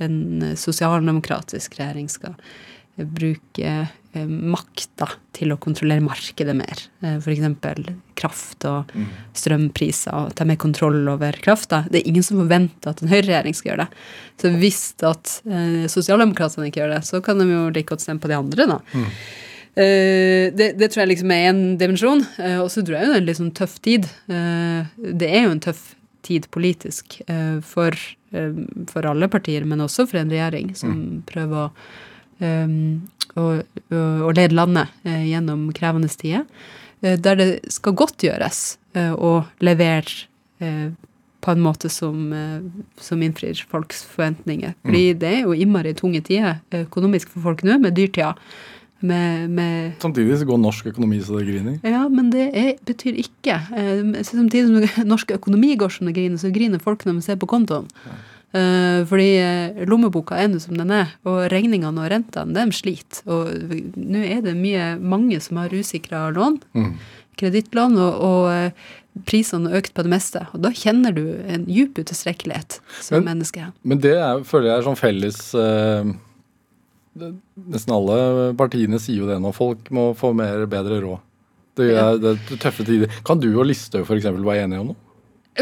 S3: en sosialdemokratisk regjering skal bruke eh, makta til å kontrollere markedet mer. F.eks. For eksempel kraft og strømpriser, og ta mer kontroll over krafta. Det er ingen som forventer at en høyreregjering skal gjøre det. Så hvis at eh, sosialdemokratene ikke gjør det, så kan de jo like godt stemme på de andre, da. Eh, det, det tror jeg liksom er én dimensjon. Eh, og så tror jeg jo det er en litt sånn tøff tid. Eh, det er jo en tøff tid politisk eh, for, eh, for alle partier, men også for en regjering som prøver å, å, å lede landet eh, gjennom krevende tider. Eh, der det skal godtgjøres eh, å levere på en måte som, som innfrir folks forventninger. Fordi det er jo innmari tunge tider økonomisk for folk nå, med dyrtida. Med, med
S2: Samtidig så går norsk økonomi så det griner.
S3: ja, men det er, betyr ikke Samtidig som norsk økonomi går som det griner, så griner folk når de ser på kontoen. Eh, fordi eh, lommeboka er nå som den er, og regningene og rentene, de sliter. Og nå er det mye, mange som har usikra lån,
S2: Mm.
S3: kredittlån, og, og eh, prisene har økt på det meste. Og da kjenner du en djup utilstrekkelighet som
S2: Men-
S3: menneske.
S2: Men det er, føler jeg er sånn felles eh, det, Nesten alle partiene sier jo det nå. Folk må få mer, bedre råd. Det er, det er tøffe tider. Kan du og Listhaug f.eks. være enige om noe?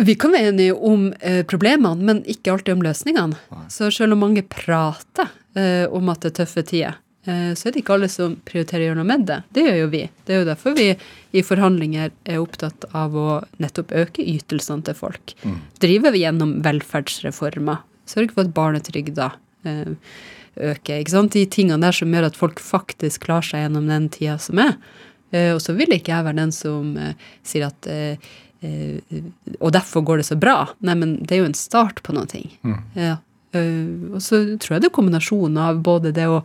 S3: Vi kan være enige om eh, problemene, men ikke alltid om løsningene. Så selv om mange prater eh, om at det er tøffe tider, eh, så er det ikke alle som prioriterer å gjøre noe med det. Det gjør jo vi. Det er jo derfor vi i forhandlinger er opptatt av å nettopp øke ytelsene til folk. Driver vi gjennom velferdsreformer. Sørge for at barnetrygda eh, øker. ikke sant? De tingene der som gjør at folk faktisk klarer seg gjennom den tida som er. Eh, og så vil ikke jeg være den som eh, sier at Og derfor går det så bra. Nei, men det er jo en start på noe. Ja. Eh, og så tror jeg det er kombinasjonen av både det å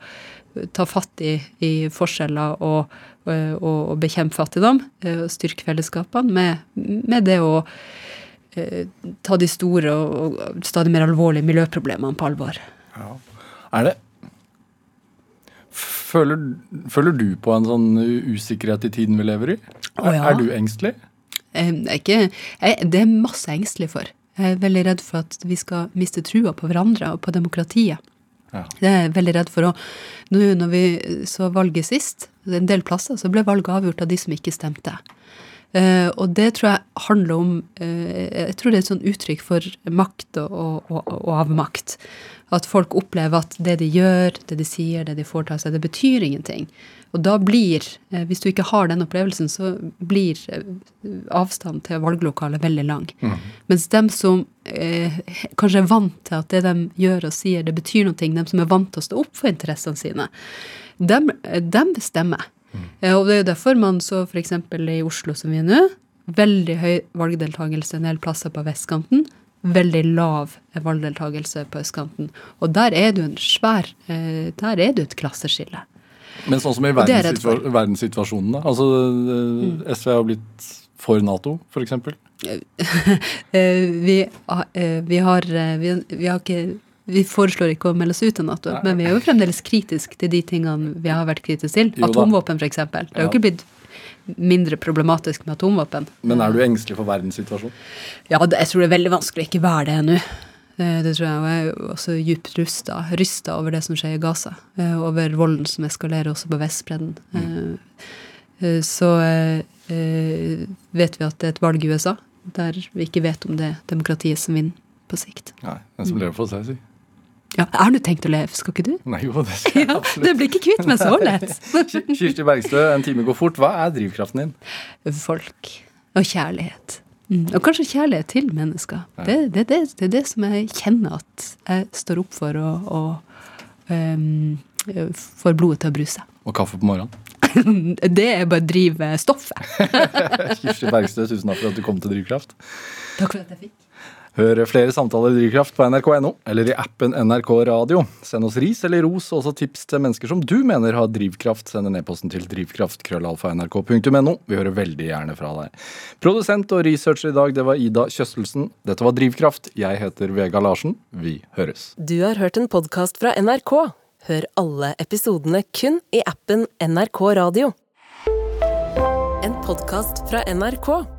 S3: ta fatt i, i forskjeller og, og, og bekjempe fattigdom, eh, og styrke fellesskapene, med, med det å eh, ta de store og, og stadig mer alvorlige miljøproblemene på alvor.
S2: Er det Føler, føler du på en sånn usikkerhet i tiden vi lever i?
S3: Å, ja.
S2: Er du engstelig?
S3: Eh, Det er, ikke, jeg, det er masse engstelig for. Jeg er veldig redd for at vi skal miste trua på hverandre og på demokratiet.
S2: Ja.
S3: Det er jeg veldig redd for. Og nå når vi så valget sist, en del plasser, så ble valget avgjort av de som ikke stemte. Uh, og det tror jeg handler om uh, Jeg tror det er et sånn uttrykk for makt og, og, og, og avmakt. At folk opplever at det de gjør, det de sier, det de foretar seg, det betyr ingenting. Og da blir, eh, hvis du ikke har den opplevelsen, så blir eh, avstanden til valglokalet veldig lang. Mens dem som eh, kanskje er vant til at det de gjør og sier, det betyr noe, dem som er vant til å stå opp for interessene sine, dem, dem bestemmer. Mm. Og det er jo derfor man så f.eks. i Oslo som vi er nå, veldig høy valgdeltakelse en del plasser på vestkanten, veldig lav valgdeltakelse på østkanten. Og der er det jo en svær eh, Der er det et klasseskille.
S2: Men sånn som i
S3: er
S2: verdenssituasjonen, verdenssituasjonen da. Altså, mm. SV har blitt for Nato, f.eks.
S3: Eh, vi, ah, eh, vi har eh, vi, vi har ikke vi foreslår ikke å melde oss ut av Nato, men vi er jo fremdeles kritisk til de tingene vi har vært kritiske til.
S2: Jo.
S3: Atomvåpen, f.eks. Det har jo
S2: Ja.
S3: ikke blitt mindre problematisk med atomvåpen.
S2: Men er du engstelig for verdenssituasjonen?
S3: Ja, jeg tror det er veldig vanskelig å ikke være det nå. Eh, Det tror jeg, og jeg er også djupt rusta, rysta over det som skjer i Gaza. eh, Over volden som eskalerer også på Vestbredden. Eh, eh, Så vet vi at det er et valg i USA der vi ikke vet om det er demokratiet som vinner på sikt.
S2: Nei, den som lever får seg, si.
S3: Ja, Har du tenkt å leve, skal ikke du?
S2: Nei, jo, det skal jeg
S3: Ja,
S2: absolutt.
S3: det blir ikke kvitt meg så lett.
S2: Kirsti Bergstø, en time går fort. Hva er drivkraften din?
S3: Folk. Og kjærlighet. Mm. Og kanskje kjærlighet til mennesker. Det, det, det, det er det som jeg kjenner at jeg står opp for og, og um, får blodet til å bruse.
S2: Og kaffe på morgenen?
S3: Det er bare drive stoffet.
S2: Kirsti Bergstø, tusen takk for at du kom til Drivkraft.
S3: Takk for at jeg fikk.
S2: Hør flere samtaler i Drivkraft på nrk.no eller i appen NRK Radio. Send oss ris eller ros og også tips til mennesker som du mener har drivkraft. Send en e-posten til drivkraft.krøllalfa.nrk.no. Vi hører veldig gjerne fra deg. Produsent og researcher i dag, det var Ida Kjøstelsen. Dette var Drivkraft. Jeg heter Vega Larsen. Vi høres.
S5: Du har hørt en podkast fra NRK. Hør alle episodene kun i appen NRK Radio. En podkast fra NRK.